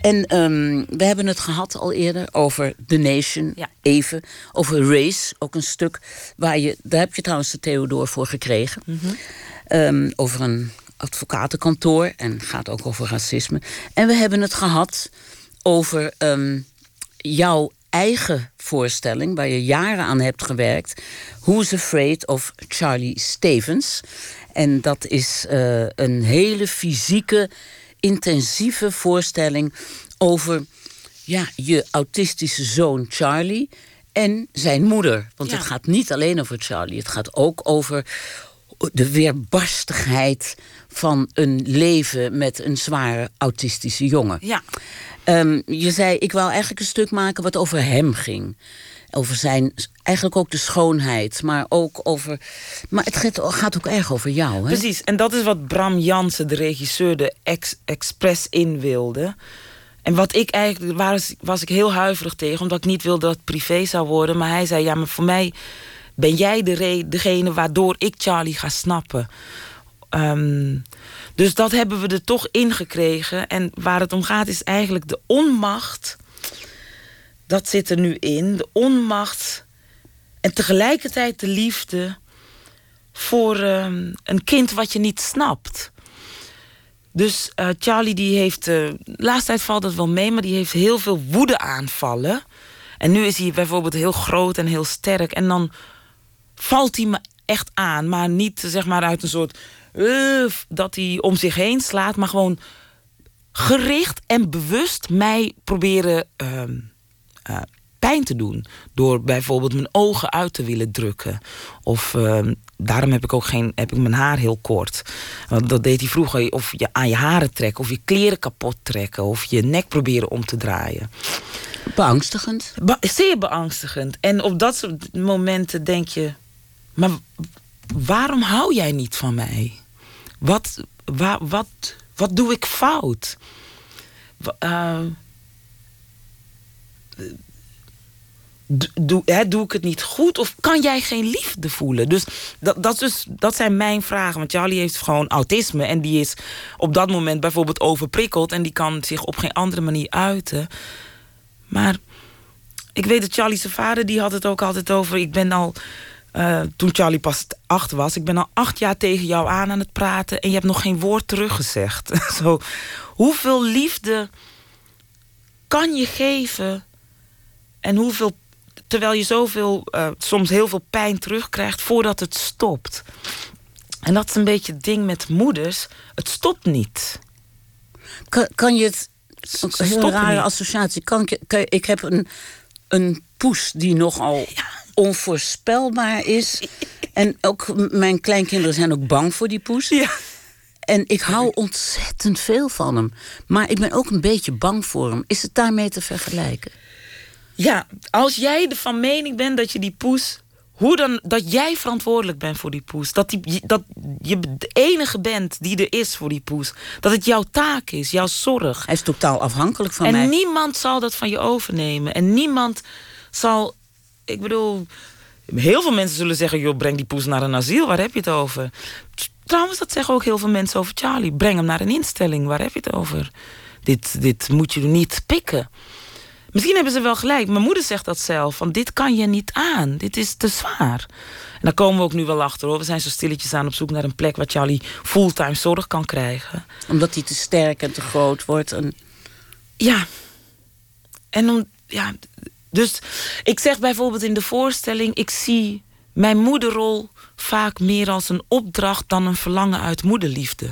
En um, we hebben het gehad al eerder over The Nation, Ja. even. Over Race, ook een stuk waar je... Daar heb je trouwens de Theodor voor gekregen. Um, over een advocatenkantoor en gaat ook over racisme. En we hebben het gehad over um, jouw eigen voorstelling... waar je jaren aan hebt gewerkt. Who's Afraid of Charlie Stevens... En dat is uh, een hele fysieke, intensieve voorstelling over ja, je autistische zoon Charlie en zijn moeder. Want Ja. het gaat niet alleen over Charlie, het gaat ook over de weerbarstigheid van een leven met een zware autistische jongen. Ja. Um, je zei, ik wou eigenlijk een stuk maken wat over hem ging. Over zijn, eigenlijk ook de schoonheid, maar ook over. Maar het gaat, ook erg over jou, hè? Precies, en dat is wat Bram Jansen, de regisseur, de ex expres in wilde. En wat ik eigenlijk, waar was, was ik heel huiverig tegen, omdat ik niet wilde dat het privé zou worden. Maar hij zei, ja, maar voor mij ben jij de degene waardoor ik Charlie ga snappen. Um, dus dat hebben we er toch ingekregen. En waar het om gaat is eigenlijk de onmacht. Dat zit er nu in. De onmacht en tegelijkertijd de liefde voor um, een kind wat je niet snapt. Dus uh, Charlie die heeft, uh, de laatste tijd valt dat wel mee, maar die heeft heel veel woede aanvallen. En nu is hij bijvoorbeeld heel groot en heel sterk. En dan valt hij me echt aan, maar niet zeg maar uit een soort uh, dat hij om zich heen slaat, maar gewoon gericht en bewust mij proberen uh, pijn te doen. Door bijvoorbeeld mijn ogen uit te willen drukken. Of uh, daarom heb ik ook geen, heb ik mijn haar heel kort. Want dat deed hij vroeger. Of je aan je haren trekken, of je kleren kapot trekken, of je nek proberen om te draaien. Beangstigend? Be zeer beangstigend. En op dat soort momenten denk je. Maar waarom hou jij niet van mij? Wat, wa, wat, wat doe ik fout? Uh, doe, hè, doe ik het niet goed? Of kan jij geen liefde voelen? Dus dat, dat, dus, dat zijn mijn vragen. Want Charlie heeft gewoon autisme. En die is op dat moment bijvoorbeeld overprikkeld. En die kan zich op geen andere manier uiten. Maar ik weet dat Charlie zijn vader... die had het ook altijd over... ik ben al... Uh, toen Charlie pas acht was... ik ben al acht jaar tegen jou aan aan het praten... en je hebt nog geen woord teruggezegd. Zo, hoeveel liefde kan je geven... en hoeveel terwijl je zoveel, uh, soms heel veel pijn terugkrijgt voordat het stopt. En dat is een beetje het ding met moeders. Het stopt niet. Kan, kan je het. Een heel rare niet. associatie. Kan, kan, ik heb een, een poes die nogal ja. onvoorspelbaar is. en ook mijn kleinkinderen zijn ook bang voor die poes. Ja. En ik hou ontzettend veel van hem. Maar ik ben ook een beetje bang voor hem. Is het daarmee te vergelijken? Ja, als jij van mening bent dat je die poes. Hoe dan, dat jij verantwoordelijk bent voor die poes. Dat, die, dat je de enige bent die er is voor die poes. Dat het jouw taak is, jouw zorg. Hij is totaal afhankelijk van en mij. En niemand zal dat van je overnemen. En niemand zal. Ik bedoel. Heel veel mensen zullen zeggen: joh, breng die poes naar een asiel. Waar heb je het over? Trouwens, dat zeggen ook heel veel mensen over Charlie. Breng hem naar een instelling. Waar heb je het over? Dit, dit moet je niet pikken. Misschien hebben ze wel gelijk. Mijn moeder zegt dat zelf. Van dit kan je niet aan. Dit is te zwaar. En daar komen we ook nu wel achter hoor. We zijn zo stilletjes aan op zoek naar een plek waar Charlie fulltime zorg kan krijgen. Omdat hij te sterk en te groot wordt. En... Ja. En om, ja, dus ik zeg bijvoorbeeld in de voorstelling: ik zie mijn moederrol vaak meer als een opdracht dan een verlangen uit moederliefde.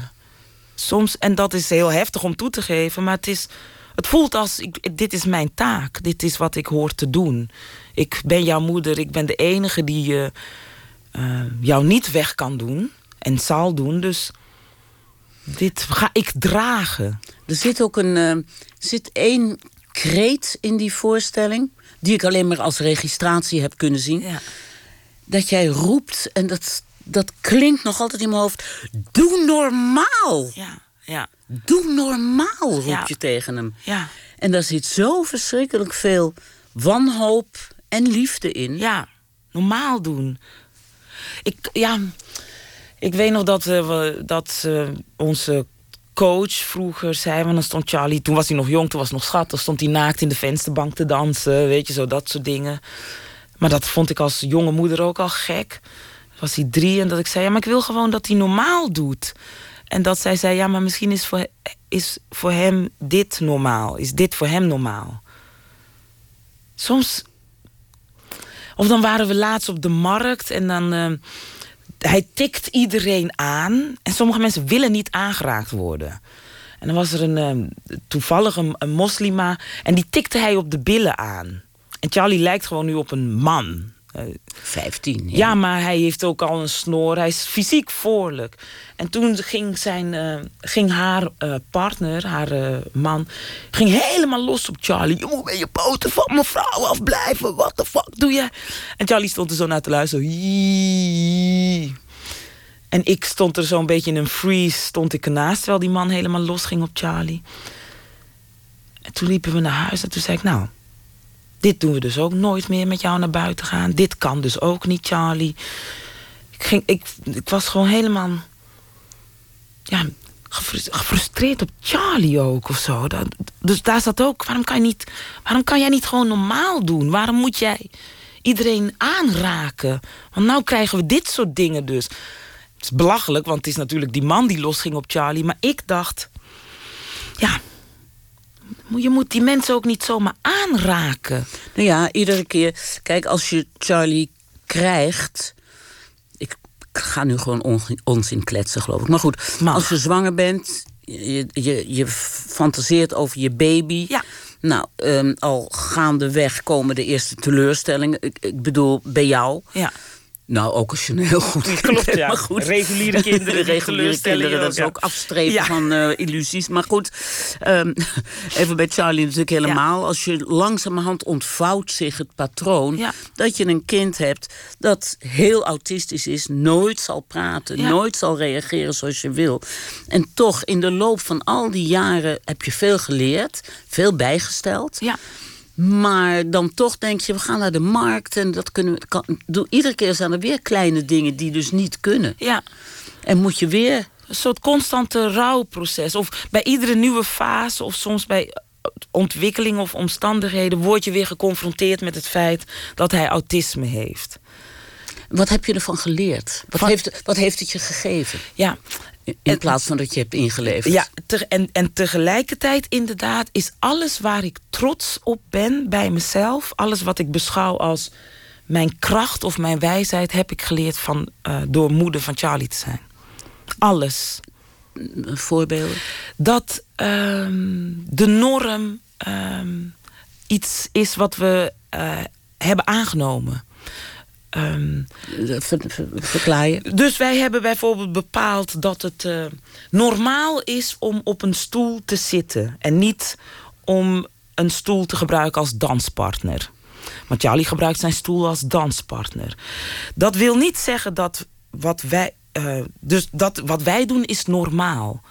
Soms, en dat is heel heftig om toe te geven, maar het, is, het voelt als: ik, dit is mijn taak, dit is wat ik hoor te doen. Ik ben jouw moeder, ik ben de enige die je, uh, jou niet weg kan doen en zal doen. Dus dit ga ik dragen. Er zit ook een, uh, zit één kreet in die voorstelling, die ik alleen maar als registratie heb kunnen zien. Ja. Dat jij roept, en dat, dat klinkt nog altijd in mijn hoofd. Doe normaal! Ja, ja. Doe normaal, roep je tegen hem. Ja. En daar zit zo verschrikkelijk veel wanhoop en liefde in. Ja, normaal doen. Ik, ja, ik weet nog dat, uh, dat uh, onze coach vroeger zei, want dan stond Charlie, toen was hij nog jong, toen was hij nog schat, dan stond hij naakt in de vensterbank te dansen, weet je, zo dat soort dingen. Maar dat vond ik als jonge moeder ook al gek. Was hij drie en dat ik zei, ja, maar ik wil gewoon dat hij normaal doet. En dat zij zei, ja, maar misschien is voor, is voor hem dit normaal. Is dit voor hem normaal? Soms. Of dan waren we laatst op de markt en dan. Uh, hij tikt iedereen aan. En sommige mensen willen niet aangeraakt worden. En dan was er een, um, toevallig een, een, moslima. En die tikte hij op de billen aan. En Charlie lijkt gewoon nu op een man. 15. Ja. ja. maar hij heeft ook al een snor. Hij is fysiek voorlijk. En toen ging, zijn, uh, ging haar uh, partner, haar man, ging helemaal los op Charlie. Je moet met je poten van mijn vrouw afblijven. What the fuck doe je? En Charlie stond er zo naar te luisteren. En ik stond er zo'n beetje in een freeze, stond ik ernaast... terwijl die man helemaal los ging op Charlie. En toen liepen we naar huis en toen zei ik... nou, dit doen we dus ook nooit meer met jou naar buiten gaan. Dit kan dus ook niet, Charlie. Ik, ging, ik, ik was gewoon helemaal... Ja, gefrustreerd op Charlie ook of zo. Dat, dus daar zat ook... Waarom kan, je niet, waarom kan jij niet gewoon normaal doen? Waarom moet jij iedereen aanraken? Want nou krijgen we dit soort dingen dus. Het is belachelijk, want het is natuurlijk die man die losging op Charlie. Maar ik dacht, ja, je moet die mensen ook niet zomaar aanraken. Nou ja, iedere keer. Kijk, als je Charlie krijgt. Ik ga nu gewoon onzin kletsen, geloof ik. Maar goed, als je zwanger bent, je, je, je fantaseert over je baby. Ja. Nou, um, al gaandeweg komen de eerste teleurstellingen. Ik, ik bedoel, bij jou. Ja. Nou, ook als je een heel goed Klopt, ja. Maar goed. Reguliere kinderen. reguliere kinderen, dat is ook afstrepen ja. van uh, illusies. Maar goed, um, even bij Charlie natuurlijk helemaal. Ja. Als je langzamerhand ontvouwt zich het patroon... Dat je een kind hebt dat heel autistisch is... nooit zal praten, nooit zal reageren zoals je wil. En toch, in de loop van al die jaren heb je veel geleerd. Veel bijgesteld. Ja. Maar dan toch denk je, we gaan naar de markt en dat kunnen we. Kan, iedere keer zijn er weer kleine dingen die dus niet kunnen. Ja. En moet je weer. Een soort constante rouwproces. Of bij iedere nieuwe fase, of soms bij ontwikkeling of omstandigheden, word je weer geconfronteerd met het feit dat hij autisme heeft. Wat heb je ervan geleerd? Wat, van, heeft, wat heeft het je gegeven? Ja, in plaats van dat je hebt ingeleverd. Ja, te, en, en tegelijkertijd inderdaad is alles waar ik trots op ben bij mezelf, alles wat ik beschouw als mijn kracht of mijn wijsheid, heb ik geleerd van, uh, door moeder van Charlie te zijn. Alles. Voorbeelden? Dat um, de norm um, iets is wat we uh, hebben aangenomen. Um, ver, ver? Dus wij hebben bijvoorbeeld bepaald dat het uh, normaal is om op een stoel te zitten. En niet om een stoel te gebruiken als danspartner. Want Charlie gebruikt zijn stoel als danspartner. Dat wil niet zeggen dat wat wij. Uh, dus dat wat wij doen is normaal.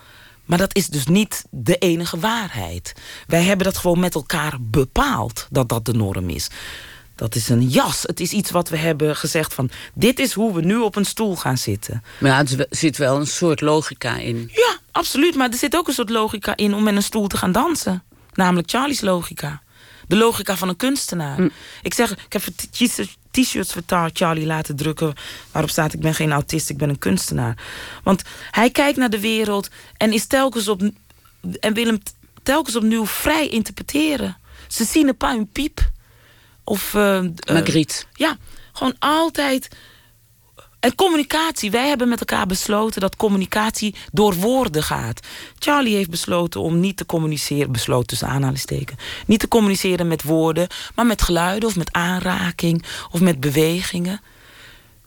Maar dat is dus niet de enige waarheid. Wij hebben dat gewoon met elkaar bepaald dat dat de norm is. Dat is een jas. Het is iets wat we hebben gezegd van... dit is hoe we nu op een stoel gaan zitten. Maar ja, er zit wel een soort logica in. Ja, absoluut. Maar er zit ook een soort logica in om met een stoel te gaan dansen. Namelijk Charlie's logica. De logica van een kunstenaar. Hm. Ik zeg, ik heb t-shirts voor Charlie laten drukken... waarop staat, ik ben geen autist, ik ben een kunstenaar. Want hij kijkt naar de wereld en is telkens op... en wil hem telkens opnieuw vrij interpreteren. Ze zien een paar een piep. Of... Uh, Margriet. ja, gewoon altijd... En communicatie. Wij hebben met elkaar besloten dat communicatie door woorden gaat. Charlie heeft besloten om niet te communiceren, besloten tussen aanhalingstekens, niet te communiceren met woorden, maar met geluiden of met aanraking of met bewegingen.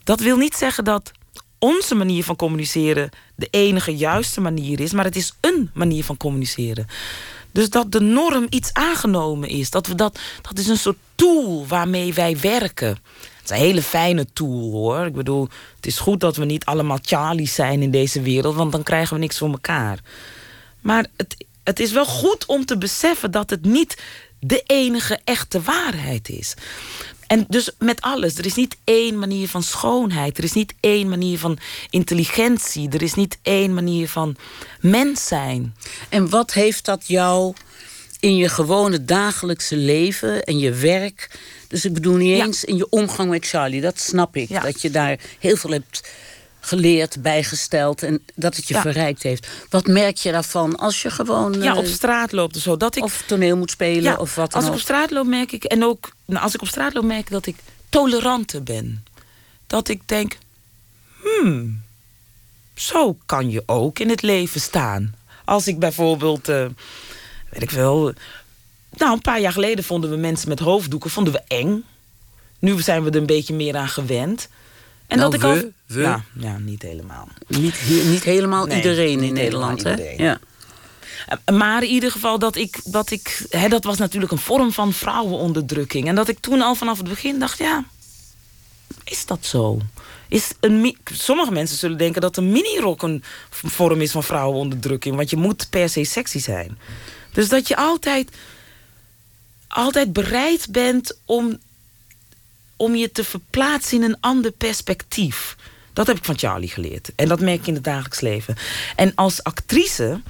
Dat wil niet zeggen dat onze manier van communiceren de enige juiste manier is, maar het is een manier van communiceren. Dus dat de norm iets aangenomen is. Dat, we dat, dat is een soort tool waarmee wij werken. Het is een hele fijne tool hoor. Ik bedoel, het is goed dat we niet allemaal Charlie's zijn in deze wereld, want dan krijgen we niks voor elkaar. Maar het, het is wel goed om te beseffen dat het niet de enige echte waarheid is. En dus met alles. Er is niet één manier van schoonheid. Er is niet één manier van intelligentie. Er is niet één manier van mens zijn. En wat heeft dat jou in je gewone dagelijkse leven en je werk... dus ik bedoel niet eens in je omgang met Charlie, dat snap ik. Dat je daar heel veel hebt geleerd, bijgesteld en dat het je verrijkt heeft. Wat merk je daarvan als je gewoon... Ja, op straat loopt of zo. Dat ik, of toneel moet spelen of wat dan Als ik op straat loop merk ik, en ook nou, als ik op straat loop merk ik dat ik toleranter ben. Dat ik denk, hmm, zo kan je ook in het leven staan. Als ik bijvoorbeeld, uh, weet ik wel... Nou, een paar jaar geleden vonden we mensen met hoofddoeken vonden we eng. Nu zijn we er een beetje meer aan gewend. En nou, dat ik we. Ja, ja, niet helemaal. Niet, niet helemaal iedereen in Nederland, hè? Ja. Eh, maar in ieder geval dat ik, dat ik hè, dat was natuurlijk een vorm van vrouwenonderdrukking. En dat ik toen al vanaf het begin dacht, ja, is dat zo? Is een, sommige mensen zullen denken dat een minirok een vorm is van vrouwenonderdrukking. Want je moet per se sexy zijn. Dus dat je altijd, altijd bereid bent om om je te verplaatsen in een ander perspectief. Dat heb ik van Charlie geleerd. En dat merk ik in het dagelijks leven. En als actrice,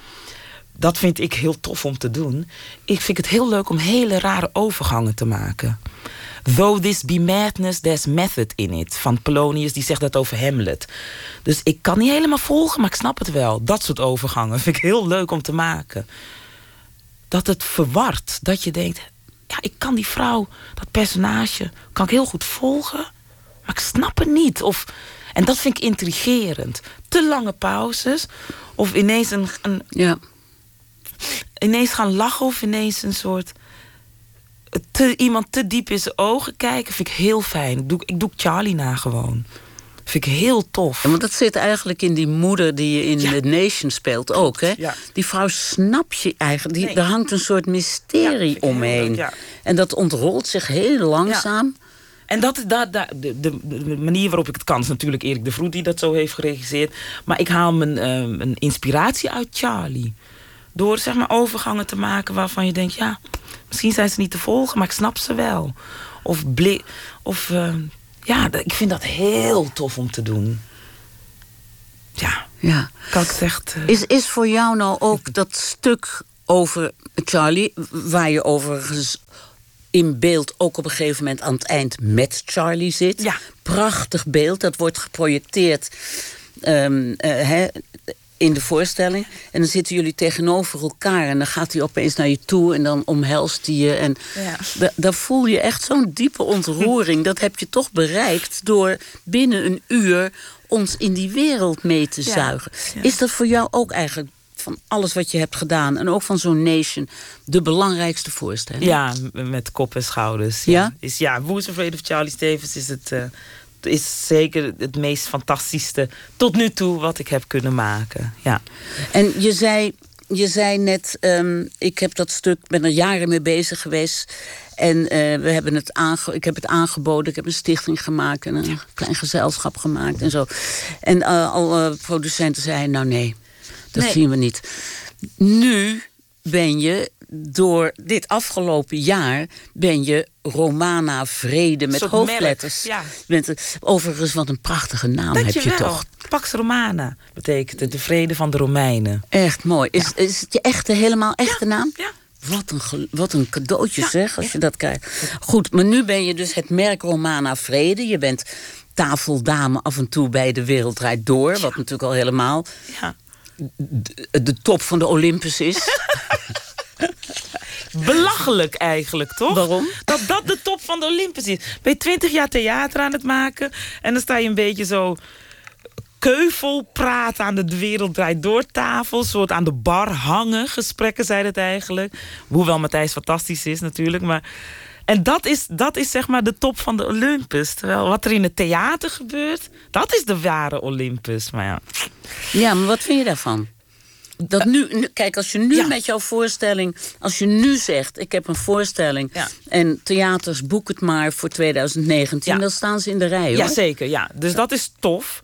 dat vind ik heel tof om te doen. Ik vind het heel leuk om hele rare overgangen te maken. Though this be madness, there's method in it. Van Polonius, die zegt dat over Hamlet. Dus ik kan niet helemaal volgen, maar ik snap het wel. Dat soort overgangen vind ik heel leuk om te maken. Dat het verward. Dat je denkt, ja, ik kan die vrouw, dat personage, kan ik heel goed volgen. Maar ik snap het niet. Of, en dat vind ik intrigerend. Te lange pauzes. Of ineens een, een ja. Ineens gaan lachen of ineens een soort... Te, iemand te diep in zijn ogen kijken vind ik heel fijn. Doe, ik doe Charlie na gewoon. Vind ik heel tof. Ja, want dat zit eigenlijk in die moeder die je in The Nation speelt ook. Hè? Ja. Die vrouw snap je eigenlijk. Die, Er hangt een soort mysterie omheen. En dat ontrolt zich heel langzaam. En dat, dat, dat de, de, de, manier waarop ik het kan is natuurlijk Erik de Vroet die dat zo heeft geregisseerd. Maar ik haal mijn, uh, inspiratie uit Charlie. Door zeg maar overgangen te maken waarvan je denkt, ja, misschien zijn ze niet te volgen, maar ik snap ze wel. Of, blik, of uh, ja, ik vind dat heel tof om te doen. Ja, ja. kan ik het echt... Uh... Is, is voor jou nou ook dat stuk over Charlie... waar je overigens in beeld ook op een gegeven moment aan het eind met Charlie zit. Ja. Prachtig beeld, dat wordt geprojecteerd um, uh, in de voorstelling. En dan zitten jullie tegenover elkaar. En dan gaat hij opeens naar je toe en dan omhelst hij je. En ja. daar voel je echt zo'n diepe ontroering. Dat heb je toch bereikt door binnen een uur ons in die wereld mee te zuigen. Is dat voor jou ook eigenlijk van alles wat je hebt gedaan... en ook van zo'n nation, de belangrijkste voorstelling? Ja, met kop en schouders. Ja? Is, ja, Who's Afraid of Charlie Stevens is het... Uh, is zeker het meest fantastische tot nu toe wat ik heb kunnen maken. Ja. En je zei, je zei net, um, ik heb dat stuk, ben er jaren mee bezig geweest. En uh, we hebben het aange ik heb het aangeboden, ik heb een stichting gemaakt en een ja. klein gezelschap gemaakt en zo. En uh, alle producenten zeiden, nou nee, dat nee. zien we niet. Nu ben je door dit afgelopen jaar ben je Romana Vrede met hoofdletters. ja. Bent er- overigens, wat een prachtige naam heb je Dankjewel. toch. Pax Romana betekent de vrede van de Romeinen. Echt mooi. Is, is het je echte, helemaal echte naam? Ja. Wat een, wat een cadeautje Ja, zeg, als je dat krijgt. Goed, maar nu ben je dus het merk Romana Vrede. Je bent tafeldame af en toe bij De Wereld Draait Door. Wat natuurlijk al helemaal Ja. de, de top van de Olympus is. Belachelijk eigenlijk, toch? Waarom? Dat dat de top van de Olympus is. Ben je twintig jaar theater aan het maken... en dan sta je een beetje zo keuvel praten aan de wereld draait door tafel. soort aan de bar hangen. Gesprekken zijn het eigenlijk. Hoewel Matthijs fantastisch is natuurlijk. Maar, en dat is, dat is zeg maar de top van de Olympus. Terwijl wat er in het theater gebeurt... dat is de ware Olympus. Maar ja, Ja, maar wat vind je daarvan? Dat nu, nu- kijk, als je nu Ja. met jouw voorstelling, als je nu zegt: Ik heb een voorstelling Ja. en theaters boek het maar voor 2019, Ja. dan staan ze in de rij hoor. ja zeker. Ja. Dus dat is tof.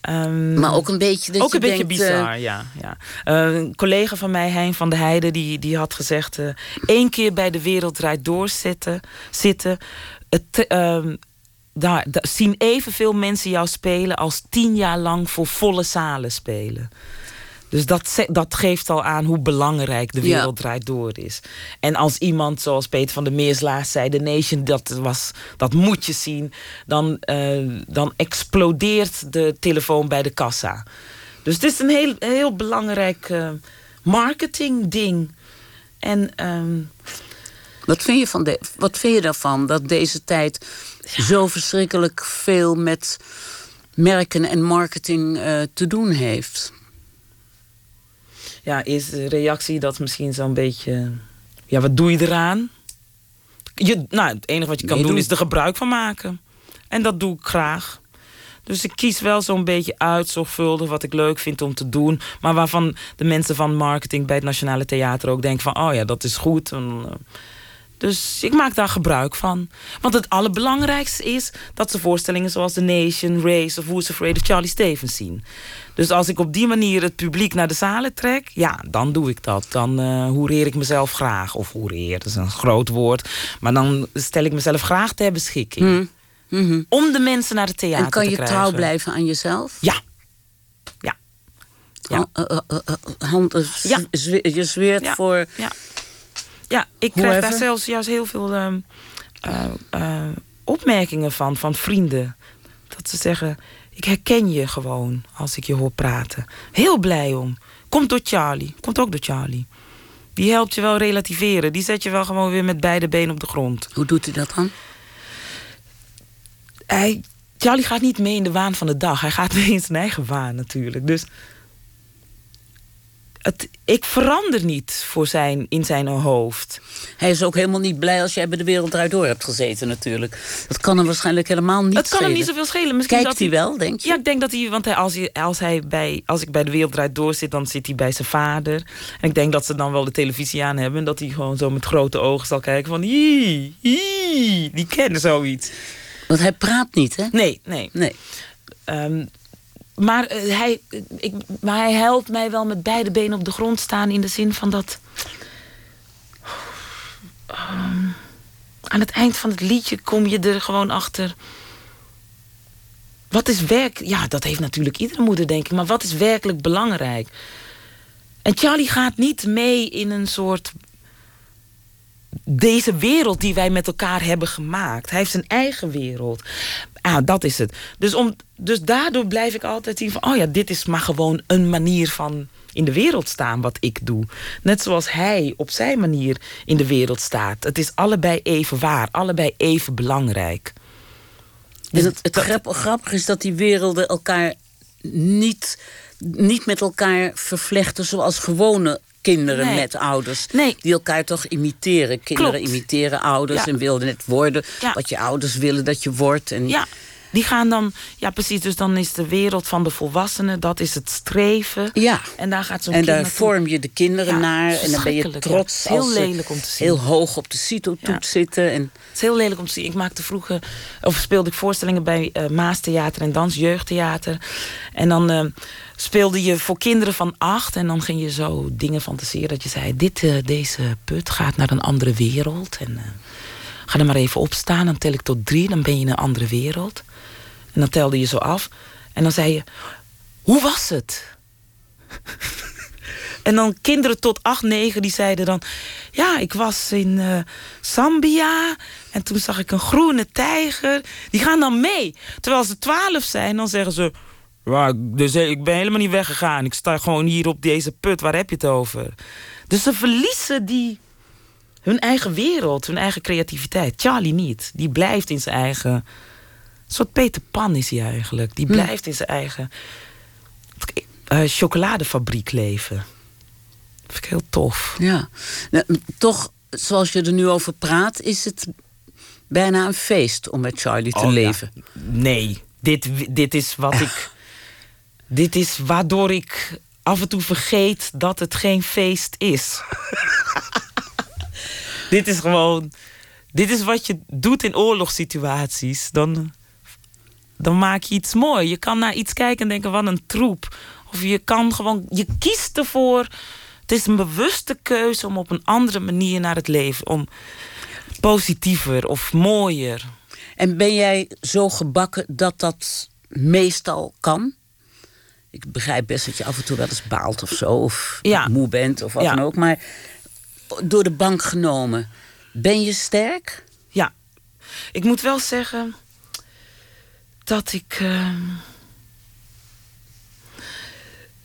Ehm, Maar ook een beetje dat ook je een beetje denkt, eh, bizar, ja. ja. Eh, een collega van mij, Hein van der Heijden, die, die had gezegd... eh één keer bij De Wereld Draait Door zitten... zitten het, ehm, daar, daar zien evenveel mensen jou spelen... als tien jaar lang voor volle zalen spelen. Dus dat, dat geeft al aan hoe belangrijk de Ja. wereld draait door is. En als iemand, zoals Peter van der Meers laatst zei... The Nation, dat, was, dat moet je zien... Dan, eh, dan explodeert de telefoon bij de kassa. Dus het is een heel, heel belangrijk eh, marketingding. En ehm, Wat vind je, van de, wat vind je daarvan dat deze tijd zo verschrikkelijk veel met merken en marketing eh, te doen heeft? Ja, is de reactie dat misschien zo'n beetje... Ja, wat doe je eraan? Je, nou, het enige wat je kan Nee, doen doe- is er gebruik van maken. En dat doe ik graag. Dus ik kies wel zo'n beetje uit, zorgvuldig, wat ik leuk vind om te doen. Maar waarvan de mensen van marketing bij het Nationale Theater ook denken van... oh ja, dat is goed. En, eh, dus ik maak daar gebruik van. Want het allerbelangrijkste is dat ze voorstellingen zoals The Nation, Race of Who's Afraid of Charlie Stevens zien. Dus als ik op die manier het publiek naar de zalen trek, ja, dan doe ik dat. Dan eh hoereer ik mezelf graag. Of hoereer, dat is een groot woord. Maar dan stel ik mezelf graag ter beschikking. Mhm. Om de mensen naar het theater En kan te je krijgen. trouw blijven aan jezelf? Ja. Ja. Ja. Han- hand- Ja. zwe- je zweert Ja. voor. Ja, ja ik krijg daar zelfs juist heel veel ehm, eh, eh, opmerkingen van, van vrienden. Dat ze zeggen, ik herken je gewoon als ik je hoor praten. Heel blij om. Komt door Charlie. Komt ook door Charlie. Die helpt je wel relativeren. Die zet je wel gewoon weer met beide benen op de grond. Hoe doet hij dat dan? Hij, Charlie gaat niet mee in de waan van de dag. Hij gaat mee in zijn eigen waan natuurlijk. Dus het, ik verander niet voor zijn, in zijn hoofd. Hij is ook helemaal niet blij als jij bij de wereld eruit door hebt gezeten, natuurlijk. Dat kan hem waarschijnlijk helemaal niet Het kan hem schelen. niet zoveel schelen. Misschien Kijkt dat hij wel, denk je? Ja, ik denk dat hij, want hij, als, hij, als, hij bij, als ik bij de wereld draait door zit, dan zit hij bij zijn vader. En ik denk dat ze dan wel de televisie aan hebben. En dat hij gewoon zo met grote ogen zal kijken van, hie, hie, die kennen zoiets. Want hij praat niet, hè? Nee, nee. Nee. Ehm, maar, eh, hij, ik, maar hij helpt mij wel met beide benen op de grond staan in de zin van dat. Ehm, aan het eind van het liedje kom je er gewoon achter. Wat is werk? Ja, dat heeft natuurlijk iedere moeder, denk ik. Maar wat is werkelijk belangrijk? En Charlie gaat niet mee in een soort. Deze wereld die wij met elkaar hebben gemaakt. Hij heeft zijn eigen wereld. Ah, dat is het. Dus, om, dus daardoor blijf ik altijd zien van... oh ja, dit is maar gewoon een manier van in de wereld staan wat ik doe. Net zoals hij op zijn manier in de wereld staat. Het is allebei even waar, allebei even belangrijk. En het, het grap- grappige is dat die werelden elkaar niet, niet met elkaar vervlechten zoals gewone kinderen Nee. met ouders. Nee. Die elkaar toch imiteren. Kinderen Klopt. imiteren ouders Ja. en wilden het worden Ja. wat je ouders willen dat je wordt. En Ja, Die gaan dan, ja precies, dus dan is de wereld van de volwassenen, dat is het streven. Ja. En daar gaat zo'n En kind daar vorm je de kinderen Ja, naar. En dan ben je ja. trots Het is heel als lelijk om te zien. heel hoog op de cito-toet Ja. zitten. En Het is heel lelijk om te zien. Ik maakte vroeger, of speelde ik voorstellingen bij eh Maastheater en Dans Jeugdtheater. En dan eh, speelde je voor kinderen van acht. En dan ging je zo dingen fantaseren dat je zei: dit, eh, deze put gaat naar een andere wereld. En eh, ga er maar even op staan. Dan tel ik tot drie, dan ben je in een andere wereld. En dan telde je zo af. En dan zei je: hoe was het? En dan kinderen tot 8, 9 die zeiden dan... Ja, ik was in eh, Zambia en toen zag ik een groene tijger. Die gaan dan mee. Terwijl ze 12 zijn, dan zeggen ze... Dus ik ben helemaal niet weggegaan. Ik sta gewoon hier op deze put. Waar heb je het over? Dus ze verliezen die, hun eigen wereld, hun eigen creativiteit. Charlie niet. Die blijft in zijn eigen... Een soort Peter Pan is hij eigenlijk. Die blijft in zijn eigen eh, chocoladefabriek leven. Dat vind ik heel tof. ja. Nou, toch, zoals je er nu over praat, is het bijna een feest om met Charlie te Oh, ja. leven. Nee, dit, dit is wat ik. dit is waardoor ik af en toe vergeet dat het geen feest is. dit is gewoon. Dit is wat je doet in oorlogssituaties. Dan, dan maak je iets mooi. Je kan naar iets kijken en denken: wat een troep. Of je kan gewoon. Je kiest ervoor. Het is een bewuste keuze om op een andere manier naar het leven. Om positiever of mooier. En ben jij zo gebakken dat dat meestal kan? Ik begrijp best dat je af en toe wel eens baalt of zo. Of Ja. moe bent of wat Ja. dan ook. Maar door de bank genomen, ben je sterk? Ja, ik moet wel zeggen dat ik. eh,